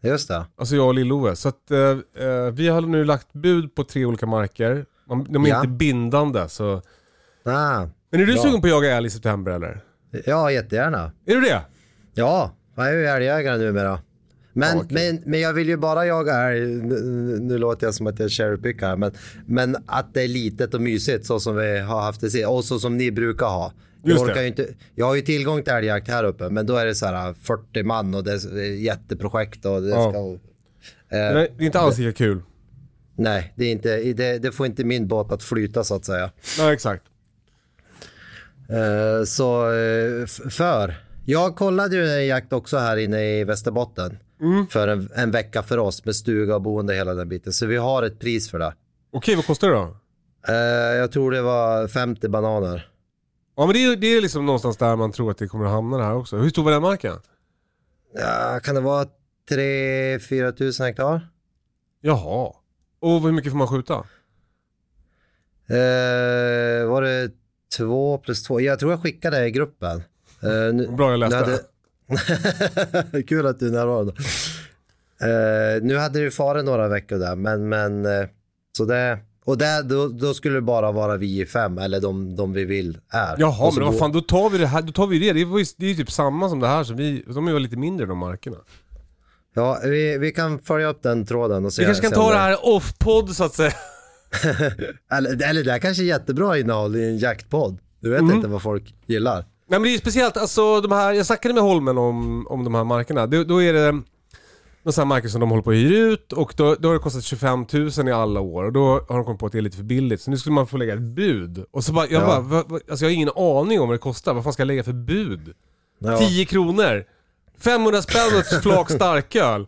just det. Alltså jag och Lill-Ove. Så att eh, eh, vi har nu lagt bud på tre olika marker. Man- De är Ja. inte bindande så... Ah, Men är du Bra. sugen på att jaga älg i september eller? ja, jättegärna. Är du det? Ja, jag är ju älgjägare numera. Men, Ja, okej. men, men jag vill ju bara jaga älg, nu, nu låter jag som att jag cherrypickar, men, men att det är litet och mysigt så som vi har haft det sist och så som ni brukar ha. Jag, Just det. orkar inte, jag har ju tillgång till älgjakt här uppe, men då är det så här 40 man och det är jätteprojekt och det Ja. ska... Eh, det är inte alls lika kul. nej, det, är inte, det, det får inte min båt att flyta så att säga. Nej, exakt. Eh, så eh, för, jag kollade ju en jakt också här inne i Västerbotten. För en, en vecka för oss med stuga och boende hela den biten. Så vi har ett pris för det. Okej, vad kostar det då? Eh, jag tror det var 50 bananer. Ja men det är, det är liksom någonstans där man tror att det kommer att hamna det här också. Hur stor var den marken? Ja, kan det vara 3-4 tusen hektar? Jaha. Och hur mycket får man skjuta? Eh, var det två plus två? Jag tror jag skickade i gruppen. Eh, nu, Bra jag läste. hade... *laughs* Kul att du är närvarande. Eh, nu hade det farit några veckor där, men, men eh, så det... Och där, då, då skulle det bara vara vi fem, eller de, de vi vill är. Jaha, Och men vad fan då tar vi det här, då tar vi det. Det är ju det är ju typ samma som det här, så vi, de är ju lite mindre de markerna. Ja, vi, vi kan följa upp den tråden och se. Vi kanske kan ta det här off-podd så att säga. *laughs* Eller, eller det här kanske är jättebra innehåll i en jaktpodd. Du vet Mm. inte vad folk gillar. Nej men det är ju speciellt, alltså de här, jag snackade med Holmen om, om de här markerna. Då, då är det några sådana marker som de håller på att hyra ut och då, då har det kostat 25 000 i alla år och då har de kommit på att det är lite för billigt. Så nu skulle man få lägga ett bud. Och så bara, jag Ja. bara, vad, vad, alltså jag har ingen aning om vad det kostar. Vad fan ska jag lägga för bud? Ja. 10 kronor. 500 spänn och ett flak starköl. *laughs*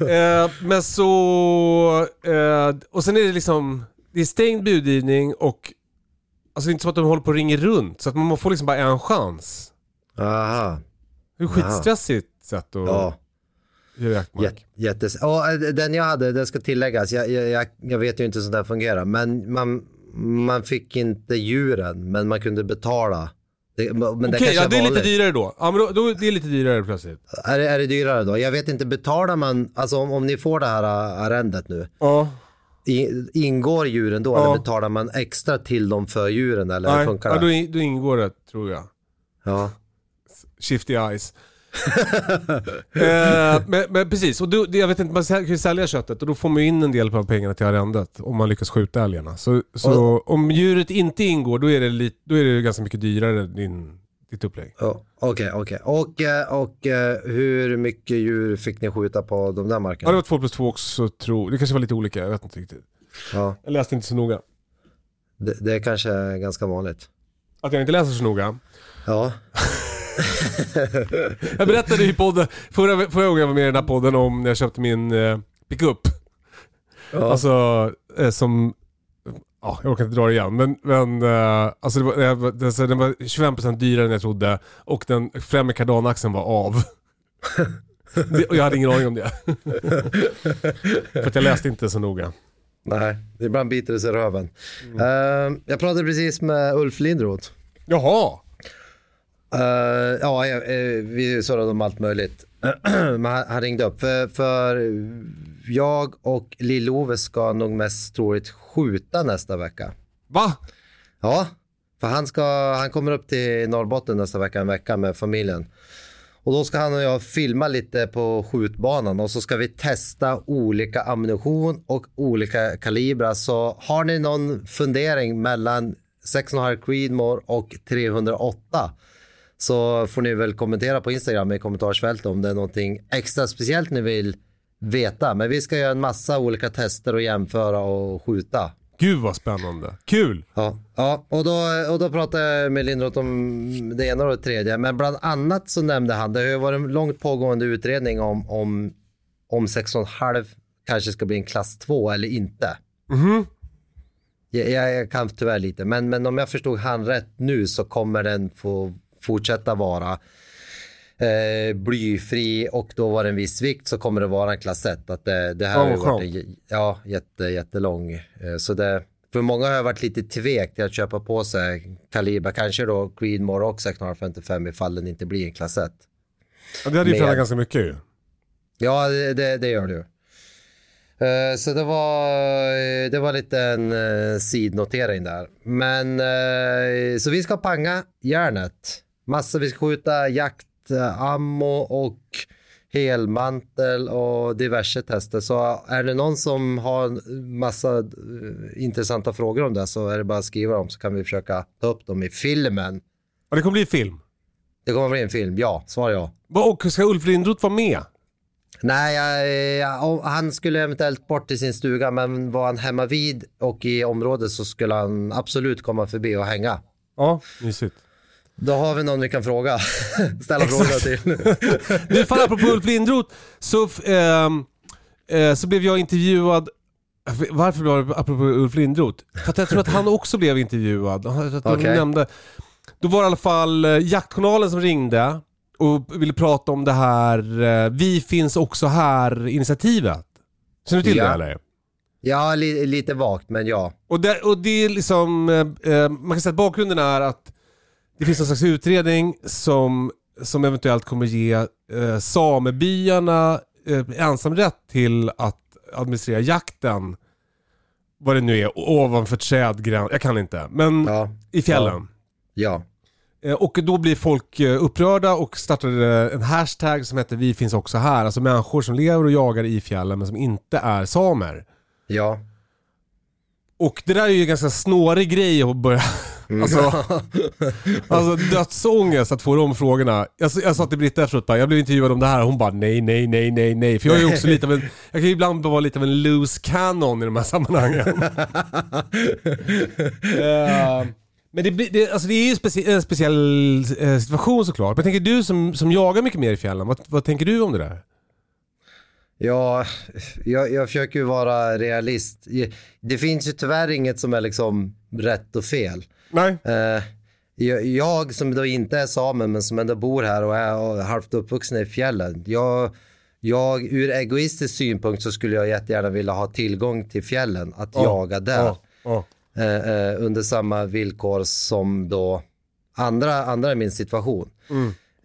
eh, men så... Eh, och sen är det liksom... Det är stängd budgivning och... Alltså det är inte som att de håller på och ringer runt. Så att man får liksom bara en chans. Aha. Det är skitstressigt sätt att Ja. Jaktmark. Jät- Jättes... Ja, eh, den jag hade, det ska tilläggas, jag, jag, jag, vet ju inte hur sånt där fungerar, men man, man fick inte djuren, men man kunde betala. Det, men det Okej, kanske ja det är lite dyrare då. Ja men då, då det är lite dyrare plötsligt. Är, det- är det dyrare då? Jag vet inte, betalar man, alltså om, om ni får det här äh, arrendet nu, Ja. i, ingår djuren då Ja. eller betalar man extra till dem för djuren eller hur Nej, funkar ja, det? då, in- då ingår det tror jag. Ja. Shifty eyes. *laughs* eh, men, men precis, och det- jag vet inte, man kan ju sälja köttet och då får man ju in en del av pengarna till arrendet om man lyckas skjuta älgarna. Så, så om djuret inte ingår då är det, lite, då är det ganska mycket dyrare din, ditt upplägg. Ja, Okej, okej. Och, eh, och eh, hur mycket djur fick ni skjuta på de där Ja markerna? det var två plus två också tror Det kanske var lite olika, jag vet inte riktigt. Ja, Jag läste inte så noga. det, det är kanske ganska vanligt. Att jag inte läser så noga. Ja, *laughs* Jag berättade i podden, förra, förra gången jag var med i den här podden om när jag köpte min eh, pickup. Ja. Alltså eh, som, ja jag orkar inte dra det igen. Men, men eh, alltså det var, det den var 25% dyrare än jag trodde och den främre kardanaxeln var av. det, och jag hade ingen aning om det. För att jag läste inte så noga. nej, ibland biter det sig i röven. Eh, jag pratade precis med Ulf Lindroth. Jaha! Eh, ja, jag, eh, vi surrade om allt möjligt. *clears throat* Men han ringde upp. För, för jag och Lill-Ove ska nog mest troligt skjuta nästa vecka. Va? Ja, för han, ska, han kommer upp till Norrbotten nästa vecka, en vecka med familjen. Och då ska han och jag filma lite på skjutbanan och så ska vi testa olika ammunition och olika kalibrar. Så har ni någon fundering mellan 6,5 Creedmoor och 308 så får ni väl kommentera på Instagram i kommentarsfältet om det är någonting extra speciellt ni vill veta. Men vi ska göra en massa olika tester och jämföra och skjuta. Gud vad spännande. Kul! Ja, ja och, då, och då pratade jag med Lindroth om det ena och det tredje. Men bland annat så nämnde han, det har varit en långt pågående utredning om, om, om 6,5 kanske ska bli en klass 2 eller inte. Mhm. Jag, jag, jag kan tyvärr lite, men, men om jag förstod han rätt nu så kommer den få fortsätta vara eh, blyfri och då var det en viss vikt så kommer det vara en klass 1. Att det, det här Ja, har ju varit en, ja, jätte, jättelång. Eh, så det, för många har jag varit lite tvek till att köpa på sig kaliber, kanske då Creedmoor och 655 ifall den inte blir en klass 1. Ja, det hade ju förändrat ganska mycket ju. Ja, det, det, det gör du. Eh, Så det var, eh, det var lite en eh, sidnotering där. Men så vi ska panga järnet. Massor, vi ska skjuta jakt, eh, ammo och helmantel och diverse tester. Så är det någon som har massa eh, intressanta frågor om det så är det bara att skriva dem så kan vi försöka ta upp dem i filmen. Ja, det kommer bli film. Det kommer bli en film, ja. Svar ja. Och ska Ulf Lindroth vara med? Nej, jag, han skulle eventuellt bort till sin stuga men var han hemma vid och i området så skulle han absolut komma förbi och hänga. Ja, mysigt. Då har vi någon vi kan fråga. *laughs* Ställa frågor till. *laughs* Nu fan apropå Ulf Lindroth så, ehm, eh, så blev jag intervjuad varför var det apropå Ulf Lindroth? För att jag tror att han också blev intervjuad. De Okej. nämnde, då var det i alla fall eh, Jaktjournalen som ringde och ville prata om det här eh, Vi finns också här-initiativet. Känner du till Ja. det eller? Ja, li, lite vagt men ja. Och det, och det är liksom, eh, eh, man kan säga att bakgrunden är att det finns en slags utredning som, som eventuellt kommer ge eh, samebyarna eh, ensamrätt till att administrera jakten. Vad det nu är, ovanför trädgräns, jag kan inte. Men Ja, i fjällen. ja. Eh, Och då blir folk eh, upprörda och startade en hashtag som heter Vi finns också här. Alltså människor som lever och jagar i fjällen men som inte är samer. Ja. Och det där är ju en ganska snårig grej att börja... Alltså, *laughs* alltså dödsångest att få de frågorna. Jag, jag sa till Britta efteråt bara, jag blev intervjuad om det här hon bara nej, nej, nej, nej, nej. För jag är också lite av en, jag kan ju ibland vara lite av en loose cannon i de här sammanhangen. *laughs* Eh, men det, det, alltså det är ju specie, en speciell eh, situation såklart. Men tänker du som, som jagar mycket mer i fjällen, vad, vad tänker du om det där? Ja, jag, jag försöker ju vara realist. Det finns ju tyvärr inget som är liksom rätt och fel. Nej. Eh, jag, jag som då inte är same men som ändå bor här och är halvt uppvuxen i fjällen. Jag, jag, ur egoistisk synpunkt så skulle jag jättegärna vilja ha tillgång till fjällen, att jaga där. Ja, ja. Eh, eh, under samma villkor som då andra, andra i min situation.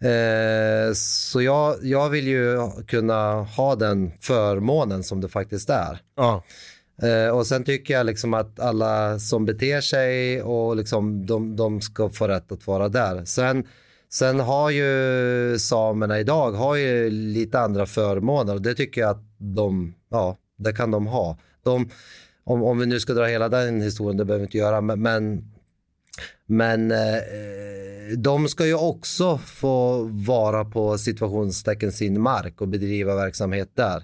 Eh, så jag, jag vill ju kunna ha den förmånen som det faktiskt är. ja. Eh, och sen tycker jag liksom att alla som beter sig och liksom de, de ska få rätt att vara där. Sen, sen har ju samerna idag har ju lite andra förmåner och det tycker jag att de, ja, det kan de ha. De, om, om vi nu ska dra hela den historien, det behöver vi inte göra, men, men men eh, de ska ju också få vara på situationstecken sin mark och bedriva verksamhet där.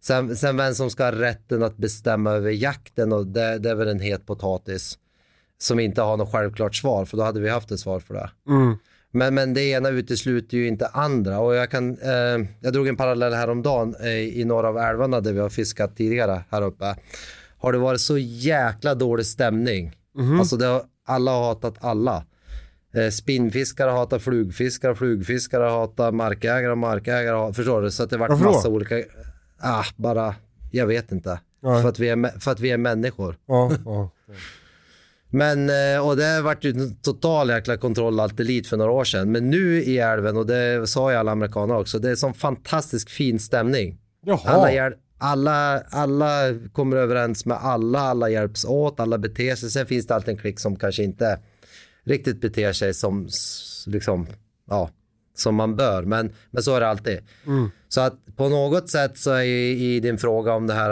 Sen, sen vem som ska ha rätten att bestämma över jakten och det, det är väl en het potatis som inte har något självklart svar för då hade vi haft ett svar för det. Men, men det ena utesluter ju inte andra och jag kan, eh, jag drog en parallell häromdagen eh, i några av älvarna där vi har fiskat tidigare här uppe. Har det varit så jäkla dålig stämning. Alltså det har, alla har hatat alla. Eh, spinnfiskare hatar flugfiskare, flugfiskare hatar markägare, markägare hatar, förstår du? Så att det varit massa olika, ah, bara, jag vet inte. För att, vi är, för att vi är människor. ja, ja. *laughs* Men, eh, och det vart ju en total jäkla kontroll allt elit för några år sedan. Men nu i älven, och det sa ju alla amerikaner också, det är sån fantastiskt fin stämning. Jaha. Alla, alla, alla kommer överens med alla, alla hjälps åt, alla beter sig. Sen finns det alltid en klick som kanske inte riktigt beter sig som, liksom, ja, som man bör. Men, men så är det alltid. Så att på något sätt så är i, i din fråga om det här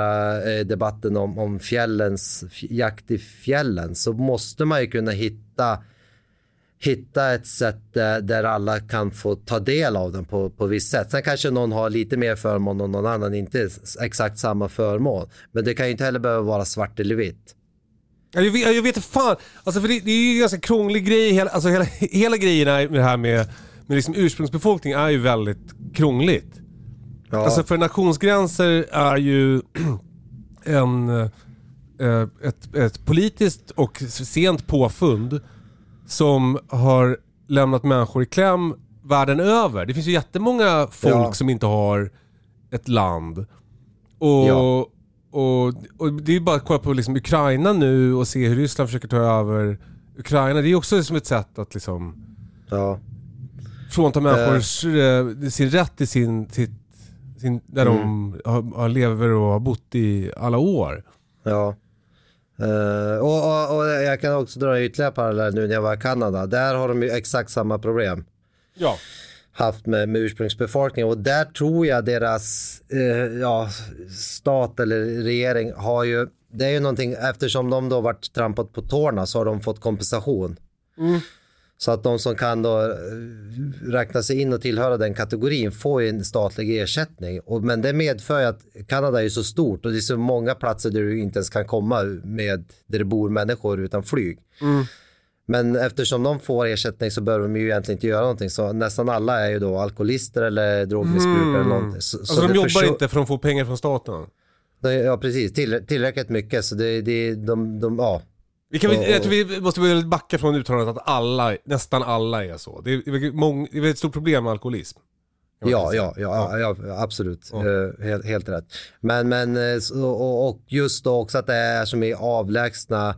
eh, debatten om, om fjällens, jakt i fjällen så måste man ju kunna hitta hitta ett sätt där, där alla kan få ta del av den på, på visst sätt. Sen kanske någon har lite mer förmån och någon annan inte exakt samma förmån. Men det kan ju inte heller behöva vara svart eller vitt. Ja, Jag vet, jag vet fan. Alltså för det, det är ju en ganska krånglig grej. Hela, alltså hela, hela grejen med det här med, med liksom ursprungsbefolkning är ju väldigt krångligt. Ja, Alltså för nationsgränser är ju *clears throat* en, eh, ett, ett politiskt och sent påfund som har lämnat människor i kläm världen över. Det finns ju jättemånga folk Ja. som inte har ett land. Och, Ja. och, och det är bara att kolla på liksom Ukraina nu och se hur Ryssland försöker ta över Ukraina. Det är också som ett sätt att liksom ja. Frånta människor eh, sin rätt till sin, sitt, sin, där de har, har lever och har bott i alla år. Ja. Eh, och, och, och jag kan också dra ytterligare parallell nu när jag var i Kanada. Där har de ju exakt samma problem Ja. haft med, med ursprungsbefolkningen och där tror jag deras eh, ja, stat eller regering har ju, det är ju någonting, eftersom de då varit trampat på tårna så har de fått kompensation. Så att de som kan då eh, räkna sig in och tillhöra den kategorin får ju en statlig ersättning. Och, men det medför ju att Kanada är så stort och det är så många platser där du inte ens kan komma med, där det bor människor utan flyg. Men eftersom de får ersättning så behöver de ju egentligen inte göra någonting. Så nästan alla är ju då alkoholister eller drogmissbrukare eller någonting. Så, Alltså så de jobbar inte för att få pengar från staten. Ja precis, Till, tillräckligt mycket. Så det, det, de, de, ja. Vi, kan, jag tror vi måste väl backa från uttalandet att alla, nästan alla är så. Det är, mång, det är ett stort problem med alkoholism. Ja, ja, ja, ja, absolut. Ja. Eh, helt, helt rätt. Men, men eh, och, just då också att det är som i avlägsna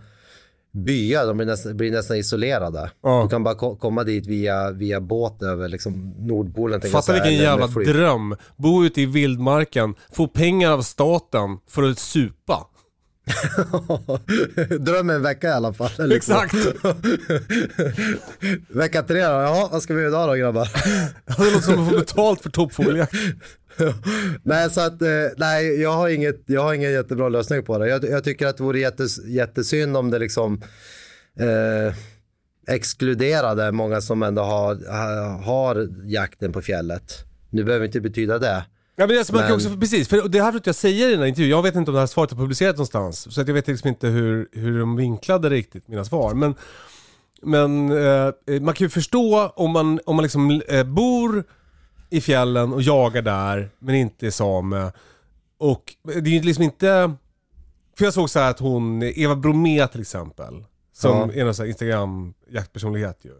byar, de blir nästan, blir nästan isolerade. Ja. Du kan bara ko- komma dit via, via båt över liksom Nordpolen. Fatta vilken jävla dröm. Bo ute i vildmarken, få pengar av staten för att supa. *laughs* Dröm en vecka i alla fall. eller. Exakt. *laughs* vecka tre då, jaha vad ska vi göra idag då grabbar? Det låter som att få betalt för toppfågeljakt. *laughs* nej, så att, eh, nej, jag har, inget, jag har ingen jättebra lösning på det. Jag, jag tycker att det vore jättes, jättesynd om det liksom eh, exkluderade många som ändå har, har, har jakten på fjället. Nu behöver inte betyda det. Ja, men alltså, man kan Men- också, precis, för det här försökte jag säga i den här intervjun. Jag vet inte om det här svaret är publicerat någonstans. Så att jag vet liksom inte hur, hur de vinklade riktigt mina svar. Men, men eh, man kan ju förstå om man, om man liksom eh, bor i fjällen och jagar där, men inte är same. Och det är ju liksom inte... För jag såg så här att hon, Eva Bromé till exempel, som Ja. är någon Instagram-jaktpersonlighet ju.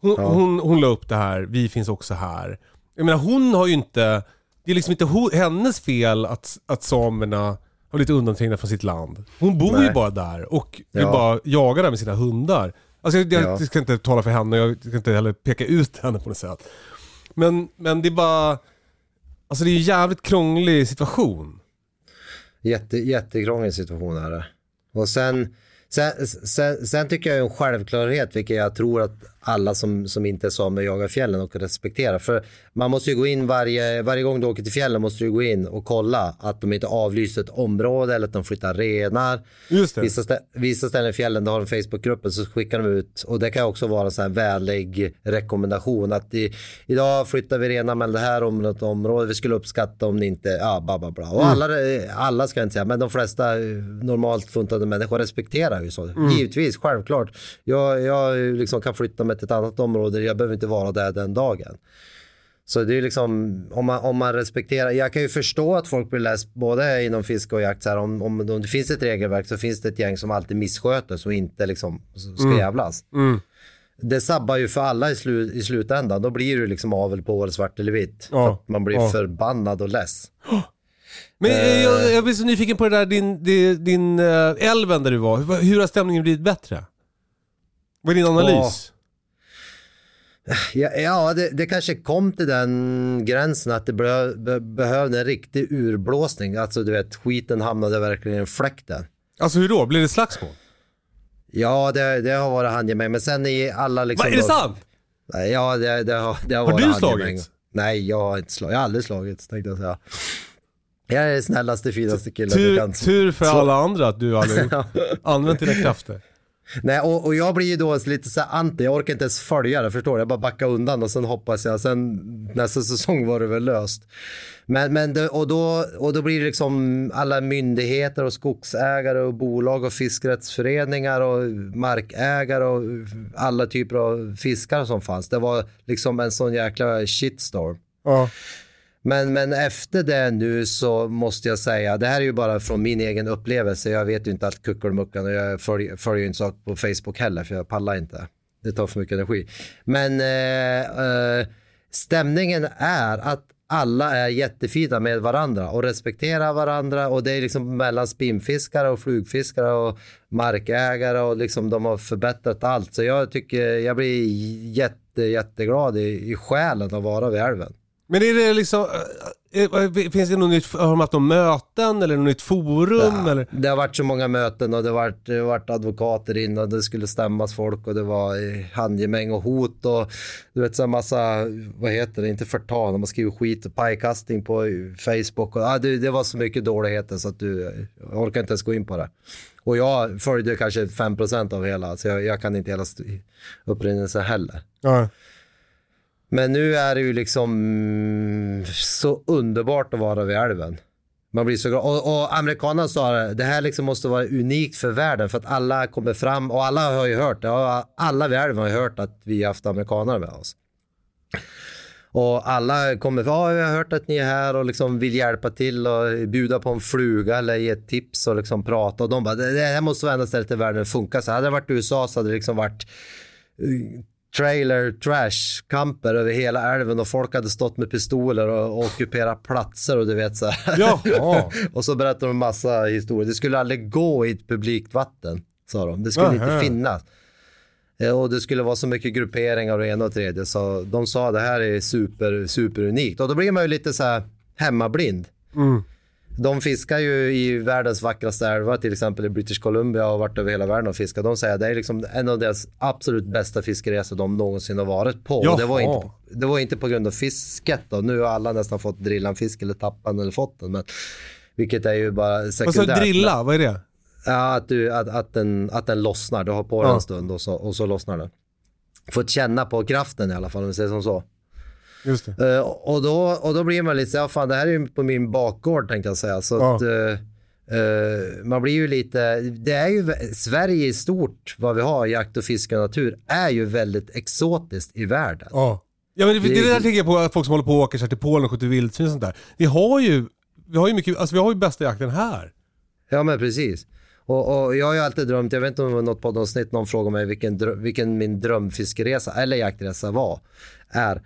Hon, Ja. hon, hon la upp det här, vi finns också här. Jag menar hon har ju inte, det är liksom inte hennes fel att, att samerna har blivit undanträngda från sitt land. Hon bor ju Nej. bara där och vill Ja. bara jaga där med sina hundar. Alltså jag, jag Ja. ska inte tala för henne och jag ska inte heller peka ut henne på något sätt. Men, men det är bara, alltså det är ju en jävligt krånglig situation. Jätte, jättekrånglig situation är det. Och sen, sen, sen, sen tycker jag är en självklarhet, vilket jag tror att alla som, som inte är samer jagar fjällen och respekterar. För man måste ju gå in varje, varje gång du åker till fjällen måste du gå in och kolla att de inte avlyser ett område eller att de flyttar renar. Just det. Vissa, stä- vissa ställen i fjällen, där har de Facebookgrupper så skickar de ut och det kan också vara en vänlig rekommendation att i, idag flyttar vi renar mellan det här området och området, vi skulle uppskatta om ni inte, ja bla bla bla. Och alla, alla ska jag inte säga, men de flesta eh, normalt funtade människor respekterar ju så. Givetvis, självklart. Jag, jag liksom kan flytta till ett annat område, jag behöver inte vara där den dagen. Så det är liksom, om man, om man respekterar, jag kan ju förstå att folk blir less både inom fiske och jakt, så här, om, om, om det finns ett regelverk så finns det ett gäng som alltid missköter som inte liksom ska jävlas. Det sabbar ju för alla i, slu, i slutändan, då blir det liksom avel på året svart eller vitt. Ja, man blir ja. förbannad och less. *gasps* Men eh, jag, jag blir så nyfiken på det där, din, din, din eh, älven där du var. Hur, hur har stämningen blivit bättre? Vad är din analys? Ja, ja det, det kanske kom till den gränsen att det be, be, behövde en riktig urblåsning. Alltså du vet, skiten hamnade verkligen i fläkten. Alltså hur då? Blir det slagsmål? Ja, det, det har varit handgemäng. Men sen i alla liksom... Va, är det sant? Nej, Ja, det, det har, det har, Har varit du handgemäng. slagits? Nej, jag har inte slagits. Jag har aldrig slagits, tänkte jag säga. Jag är den snällaste, finaste killen du Tur, kan. tur för alla andra att du aldrig *laughs* använt dina krafter. Nej, och, och jag blir ju då lite så här anti. Jag orkar inte ens följa det, förstår du? Jag bara backar undan och sen hoppas jag. Sen nästa säsong var det väl löst. Men, men det, och, då, och då blir det liksom alla myndigheter och skogsägare och bolag och fiskrättsföreningar och markägare och alla typer av fiskare som fanns. Det var liksom en sån jäkla shitstorm. Ja. Men, men efter det nu så måste jag säga, det här är ju bara från min egen upplevelse. Jag vet ju inte allt kuckelmuckan och jag följer, följer ju inte saker på Facebook heller för jag pallar inte. Det tar för mycket energi. Men eh, eh, stämningen är att alla är jättefina med varandra och respekterar varandra och det är liksom mellan spinnfiskare och flugfiskare och markägare och liksom de har förbättrat allt. Så jag tycker, jag blir jätte, jätteglad i, i själen att vara vid älven. Men är det liksom, eh, finns det något nytt, har de haft något möten eller något nytt forum? Ja, eller? Det har varit så många möten och det har varit, det har varit advokater in och det skulle stämmas folk och det var eh, handgemäng och hot och du vet så massa, vad heter det, inte förtal, de har skrivit skit och pajkastning på Facebook och ja, det, det var så mycket dåligheter så att du, orkar inte ens gå in på det. Och jag följde kanske 5% av hela, så jag, jag kan inte hela upprinnelsen heller. Ja. Men nu är det ju liksom så underbart att vara vid älven. Man blir så glad. Och, och amerikanerna sa det, det här liksom måste vara unikt för världen för att alla kommer fram och alla har ju hört det. Alla vid älven har ju hört att vi har haft amerikaner med oss. Och alla kommer, ja jag har hört att ni är här och liksom vill hjälpa till och bjuda på en fluga eller ge ett tips och liksom prata. Och de bara, det här måste vara enda stället i världen det funkar så. Hade det varit USA så hade det liksom varit eh, trailer trash kamper över hela älven och folk hade stått med pistoler och, och ockuperat platser och du vet så här. Jaha. *laughs* och så berättar de massa historier. Det skulle aldrig gå i ett publikt vatten, sa de. Det skulle Aha. inte finnas. Eh, Och det skulle vara så mycket grupperingar och ena och tredje. Så de sa det här är super, super unikt. Och då blir man ju lite så här hemmablind. De fiskar ju i världens vackraste älvar, till exempel i British Columbia och varit över hela världen och fiskat. De säger att det är liksom en av deras absolut bästa fiskeresor de någonsin har varit på. Och det, var Jaha. inte, det var inte på grund av fisket då. Nu har alla nästan fått drilla en fisk eller tappa den eller fått den. Men, vilket är ju bara Vad sa sekundärt. du, drilla? Vad är det? Ja, att, du, att, att, den, att den lossnar. Du har på den Ja. en stund och så, och så lossnar den. Fått känna på kraften i alla fall om vi säger som så. Just det. Eh, och, då, och då blir man lite så här, fan det här är ju på min bakgård tänkte jag säga. Så Ja. att, eh, eh, man blir ju lite, det är ju, Sverige i stort, vad vi har, jakt och fiske och natur, är ju väldigt exotiskt i världen. Ja. Ja men det, det, Det- där tänker jag på, att folk som håller på och åker till Polen och skjuter vildsvin och sånt där. Vi har ju, vi har ju mycket, alltså vi har ju bästa jakten här. Ja men precis. Och, och jag har ju alltid drömt, jag vet inte om det var något poddavsnitt någon frågade mig vilken, vilken min drömfiskeresa eller jaktresa var, är.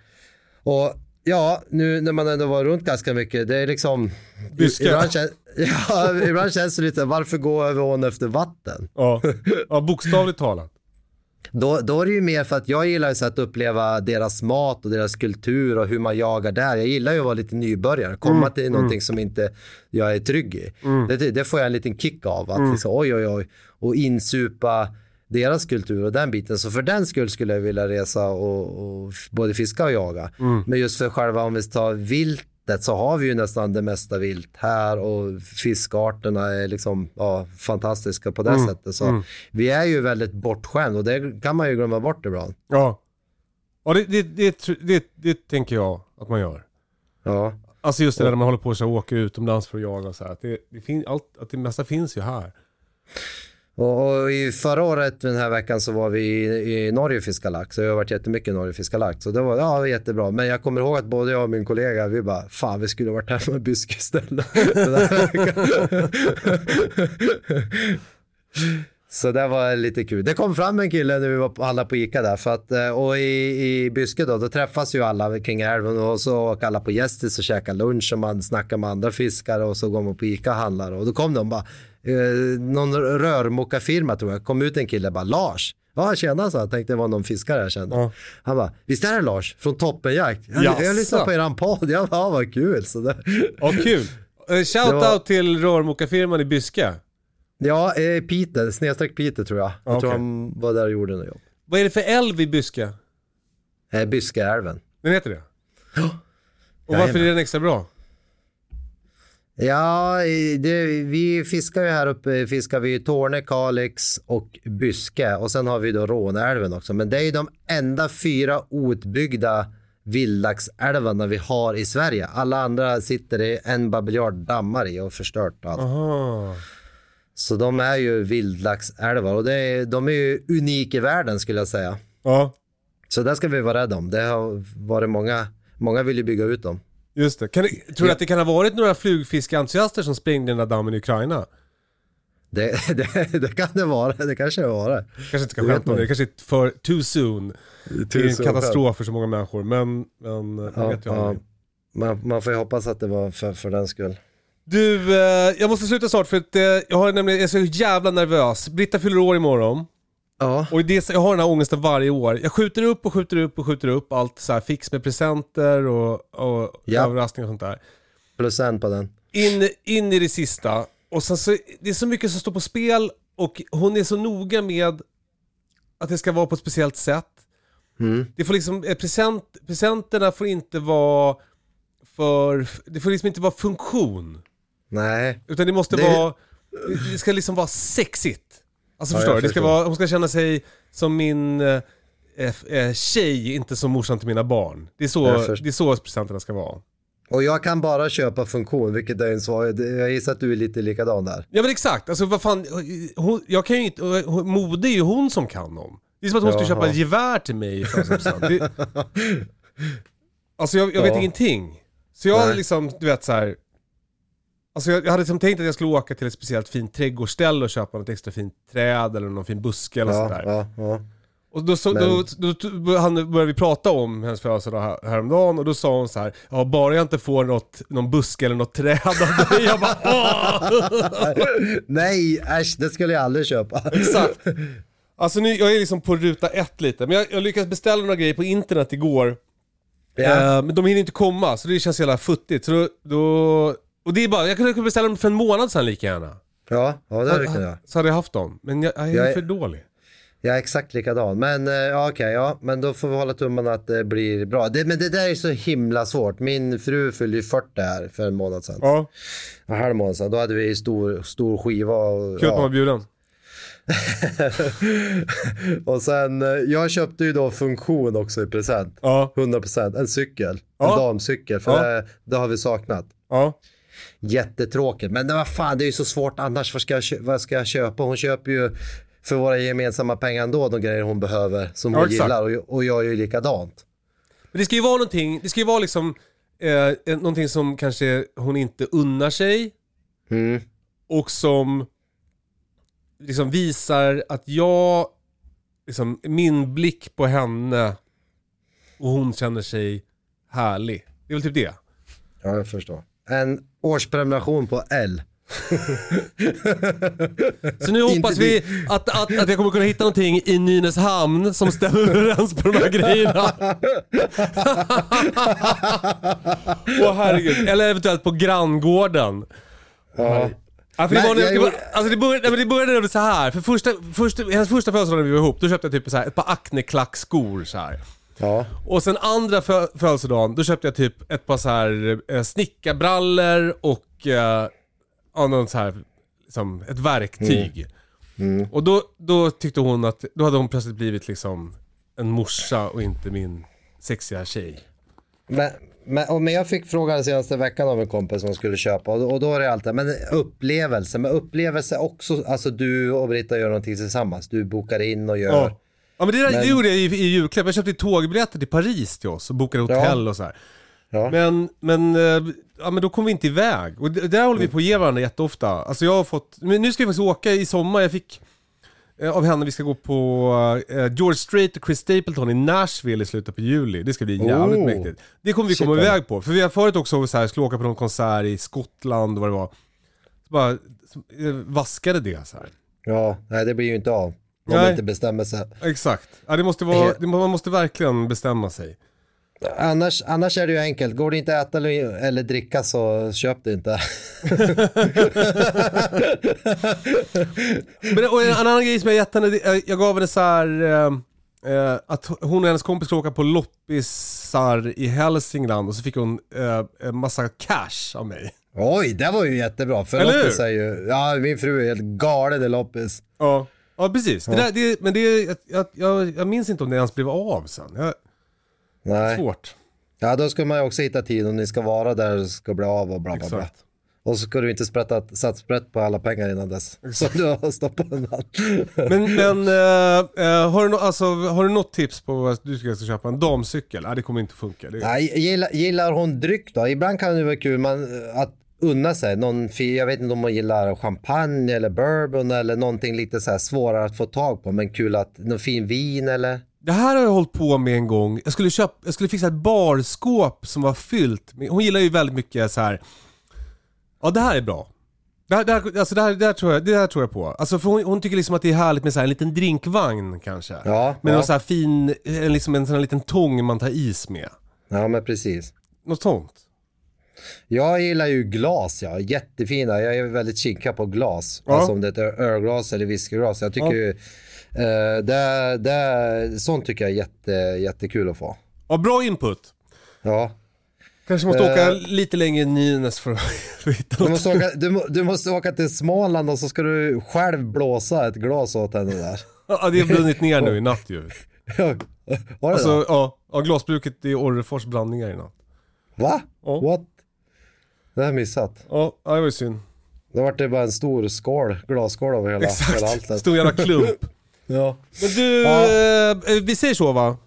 Och ja, nu när man ändå var runt ganska mycket, det är liksom... Byska. Ibland, kän, *laughs* ja, ibland känns det lite, varför gå över ån efter vatten? Ja, *laughs* ja bokstavligt talat. Då, då är det ju mer för att jag gillar ju så att uppleva deras mat och deras kultur och hur man jagar där. Jag gillar ju att vara lite nybörjare, komma till någonting som inte jag är trygg i. Det, det får jag en liten kick av, att liksom, oj oj oj, och insupa deras kultur och den biten. Så för den skull skulle jag vilja resa och, och både fiska och jaga. Men just för själva, om vi tar viltet så har vi ju nästan det mesta vilt här och fiskarterna är liksom ja, fantastiska på det sättet. Så vi är ju väldigt bortskämda och det kan man ju glömma bort ibland. Ja. Ja det, det, det, det, det tänker jag att man gör. Ja. Alltså just det där när man håller på att åka utomlands för att jaga och så här. Att det, det, fin, allt, att det mesta finns ju här. Och, och i förra året den här veckan så var vi i, i Norge och fiskade lax. Jag har varit jättemycket i Norge och fiskat lax. Så det var ja, jättebra. Men jag kommer ihåg att både jag och min kollega, vi bara, fan vi skulle ha varit här med Byske istället. *laughs* *laughs* Så det var lite kul. Det kom fram en kille när vi var på, alla på Ica där. För att, eh, och i, i Byske då, då träffas ju alla kring älven och så åker alla på Gästis och käkar lunch och man snackar med andra fiskare och så går man på Ica och handlar. Och då kom de bara, eh, någon rörmokarfirma tror jag, kom ut en kille bara, Lars. Ja tjena så jag tänkte det var någon fiskare jag kände. Ja. Han bara, visst är det Lars från Toppenjakt? Jag, Jaså? jag lyssnade på eran podd, jag bara, ja vad kul. Så det, Ja, kul. Eh, Shout var- out till rörmokarfirman i Byske. ja, eh, Peter, snedstreck Peter tror jag. Jag Ja, tror han var där och gjorde något jobb. Vad är det för älv i Byske? Eh, Byskeälven. Den heter det? Och varför är den extra bra? Ja, i- det, vi fiskar ju här uppe, fiskar vi Torne, Kalix och Byske och sen har vi då Råneälven också. Men det är ju de enda fyra outbyggda vildlaxälvarna vi har i Sverige. Alla andra sitter det en babiljard dammar i och förstört allt. Aha. Så de är ju vildlaxälvar och det är, de är ju unika i världen skulle jag säga. Ja, Så där ska vi vara rädda om. Det har varit många, många vill ju bygga ut dem. Just det. Kan, det- tror du att det kan ha varit några flugfiskeentusiaster som sprängde den där dammen i Ukraina? Det, *laughs* det, det kan det vara, det kanske det vara. Kanske inte ska Det skämta om det, det kanske är för too soon. det är en katastrof för så många människor, men, men Ja, vet ju ja. Man, man får ju hoppas att det var för, för den skull. Du, eh, jag måste sluta snart för att eh, jag, har nämligen, jag är så jävla nervös. Britta fyller år imorgon. Ja, Och det, jag har den här ångesten varje år. Jag skjuter upp och skjuter upp och skjuter upp allt så här fix med presenter och, och Ja. överraskningar och sånt där. Plus en på den. in, in i det sista. Och sen så, det är så mycket som står på spel och hon är så noga med att det ska vara på ett speciellt sätt. Mm. Det får liksom, eh, present, presenterna får inte vara för, det får liksom inte vara funktion. Nej. Utan det måste Det- vara, det ska liksom vara sexigt. Alltså förstår du? Det ska förstår. vara, hon ska känna sig som min eh, eh, tjej, inte som morsan till mina barn. Det är så, det är så presenterna ska vara. Och jag kan bara köpa funktion, vilket är en svag... Jag gissar att du är lite likadan där. Ja men exakt, alltså vad fan, hon, jag kan ju inte, mode är ju hon som kan om. Det är som att hon skulle Jaha. köpa ett gevär till mig. Det- *laughs* Alltså jag, jag vet Ja. ingenting. Så jag Nej. liksom, du vet så här. Alltså jag, jag hade liksom tänkt att jag skulle åka till ett speciellt fint trädgårdsställe och köpa något extra fint träd eller någon fin buske eller Ja, sådär. ja, ja. Och då, så, Men- då, då, började vi prata om hennes födelsedag här, häromdagen och då sa hon så här, ja bara jag inte får något, någon buske eller något träd av dig. Jag bara åh! *laughs* Nej, äsch, det skulle jag aldrig köpa. Exakt. Alltså nu, jag är liksom på ruta ett lite, men jag, jag lyckades beställa några grejer på internet igår. Ja. Eh, men de hinner inte komma, så det känns jävla futtigt. Så då, då, och det är bara, jag kunde beställa dem för en månad sedan lika gärna. Ja, ja det hade du kunnat göra. Så hade jag haft dem. Men jag, jag är Jag är- för dålig. Jag är exakt likadan. Men eh, ja, okej, ja, men då får vi hålla tummarna att det blir bra. Det, men det där är så himla svårt. Min fru fyllde ju 40 här för en månad sedan. Ja, En halv månad sedan. Då hade vi stor, stor skiva. Och, kul att man var ja. bjuden. *laughs* och sen, eh, jag köpte ju då funktion också i present. Ja, 100% en cykel. Ja. En damcykel. För Ja. det, det har vi saknat. ja. Jättetråkigt. Men det var fan, det är ju så svårt annars. Vad ska, jag, vad ska jag köpa? Hon köper ju för våra gemensamma pengar ändå de grejer hon behöver. Som Ja, hon exakt. gillar. Och, jag- och jag är ju likadant. Men det ska ju vara någonting, det ska ju vara liksom, eh, någonting som kanske hon inte unnar sig. Mm. och som liksom visar att jag, liksom min blick på henne och hon känner sig härlig. Det är väl typ det. Ja, jag förstår. En årsprenumeration på L. *laughs* Så nu hoppas vi att, att, att jag kommer kunna hitta någonting i Nynäshamn som stämmer överens på de här grejerna. *laughs* Åh herregud. Eller eventuellt på granngården. Ja. Ja, för det, Men var, det, jag var, gjorde- alltså det, började, det började så här. För första, första, hennes första födelsedag när vi var ihop, då köpte jag typ så här, ett par Acne-klackskor så här. Ja. Och sen andra fö födelsedagen, då köpte jag typ ett par så här eh, snickarbrallor och eh, ja, någon så här, liksom ett verktyg. Mm. Och då, då tyckte hon att, då hade hon plötsligt blivit liksom en morsa och inte min sexiga tjej. Men, men, men jag fick frågan senaste veckan av en kompis som skulle köpa och, och då är det alltid, men upplevelse, men upplevelse också, alltså du och Britta gör någonting tillsammans. Du bokar in och gör. Ja. Ja men det, där, Men- det gjorde jag i, i julklapp. Jag köpte tågbiljetter till Paris till oss och bokade hotell och så här. Ja. Men, men, eh, ja, men då kom vi inte iväg. Och det, där håller vi på att ge varandra jätteofta. Alltså jag har fått, men nu ska vi faktiskt åka i sommar. Jag fick eh, av henne, vi ska gå på eh, George Strait och Chris Stapleton i Nashville i slutet på juli. Det ska bli jävligt Oh. mäktigt. Det kommer vi Shit, komma vad- iväg på. För vi har förut också så här, skulle åka på någon konsert i Skottland och vad det var. Så bara så, eh, vaskade det så här. Ja, nej det blir ju inte av. Om man inte bestämmer sig. Exakt. Ja, det måste vara, *laughs* det, man måste verkligen bestämma sig. Annars, annars är det ju enkelt. Går det inte att äta eller, eller dricka så köp det inte. *laughs* Men, och en annan grej som jag gett henne, jag gav henne så här eh, eh, att hon och hennes kompis skulle åka på loppisar i Hälsingland och så fick hon eh, en massa cash av mig. Oj, det var ju jättebra. För Eller loppis är ju, ja min fru är helt galen i loppis. Ja, ja precis. Det där, det, men det, jag, jag, jag minns inte om det ens blev av sen. Jag, Nej. svårt. Ja, då ska man ju också hitta tid om ni ska vara där det ska bli av och bla bla bla. Exakt. Och så ska du inte sprätta, satt sprätt på alla pengar innan dess. Så du har stoppat undan. Men, men eh, eh, har, du no, alltså, har du något tips på vad du ska ska köpa? En damcykel? Nej, det kommer inte funka. Det, Nej, gillar, gillar hon dryck då? Ibland kan det vara kul man, att unna sig. Någon, jag vet inte om hon gillar champagne eller bourbon eller någonting lite så svårare att få tag på. Men kul att, någon fin vin eller? Det här har jag hållit på med en gång. Jag skulle, köpa, jag skulle fixa ett barskåp som var fyllt hon gillar ju väldigt mycket så här. Ja det här är bra. Det här, det här, alltså det här, det här, tror, jag, det här tror jag på. Alltså för hon, hon tycker liksom att det är härligt med så här en liten drinkvagn kanske. Ja, med ja. så här fin, liksom en sån här liten tång man tar is med. Ja, men precis. Något sånt. Jag gillar ju glas, ja. Jättefina. Jag är väldigt kika på glas. Ja. Alltså om det är ölglas eller whiskyglas. Jag tycker Ja. ju, eh, det, det, sånt tycker jag är jätte, jättekul att få. Ja, bra input. Ja. Kanske måste Eh. åka lite längre i Nynäs för att *laughs* hitta Du något. måste, åka, du, du måste åka till Småland och så ska du själv blåsa ett glas åt henne där. Ja, det har brunnit ner nu i natt ju. Var det Alltså, det? ja, ja, glasbruket i Orrefors blandningar i natt. Va? Ja. What? Det har jag missat. Ja, det var ju synd. Då vart det bara en stor skål, glasskål av hela, hela Exakt, alltet. stor jävla klump. *laughs* Ja. Men du, Ja. eh, vi säger så va?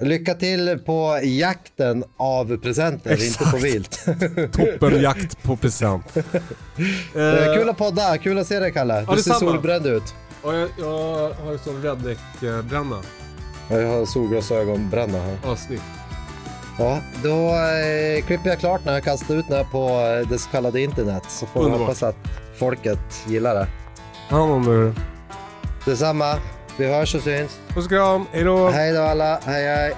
Lycka till på jakten av presenter, inte på vilt. *laughs* Toppenjakt på present. *laughs* Eh, Eh, kul att podda, kul att se dig Kalle. Du ser solbränd ut. ja, jag, jag har ju sån Redneck-bränna. Ja, Jag har solglasögonbränna här. Ja, snyggt. Ja, då eh, klipper jag klart när jag kastar ut den här på eh, det så kallade internet. Så får vi Underbart. hoppas att folket gillar det. Ta hand om dig. Detsamma. Vi hörs och syns. Puss och kram, hejdå. Hej då alla. Hej hej.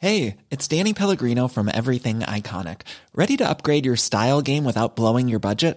Hey, it's Danny Pellegrino from Everything Iconic. Ready to upgrade your style game without blowing your budget?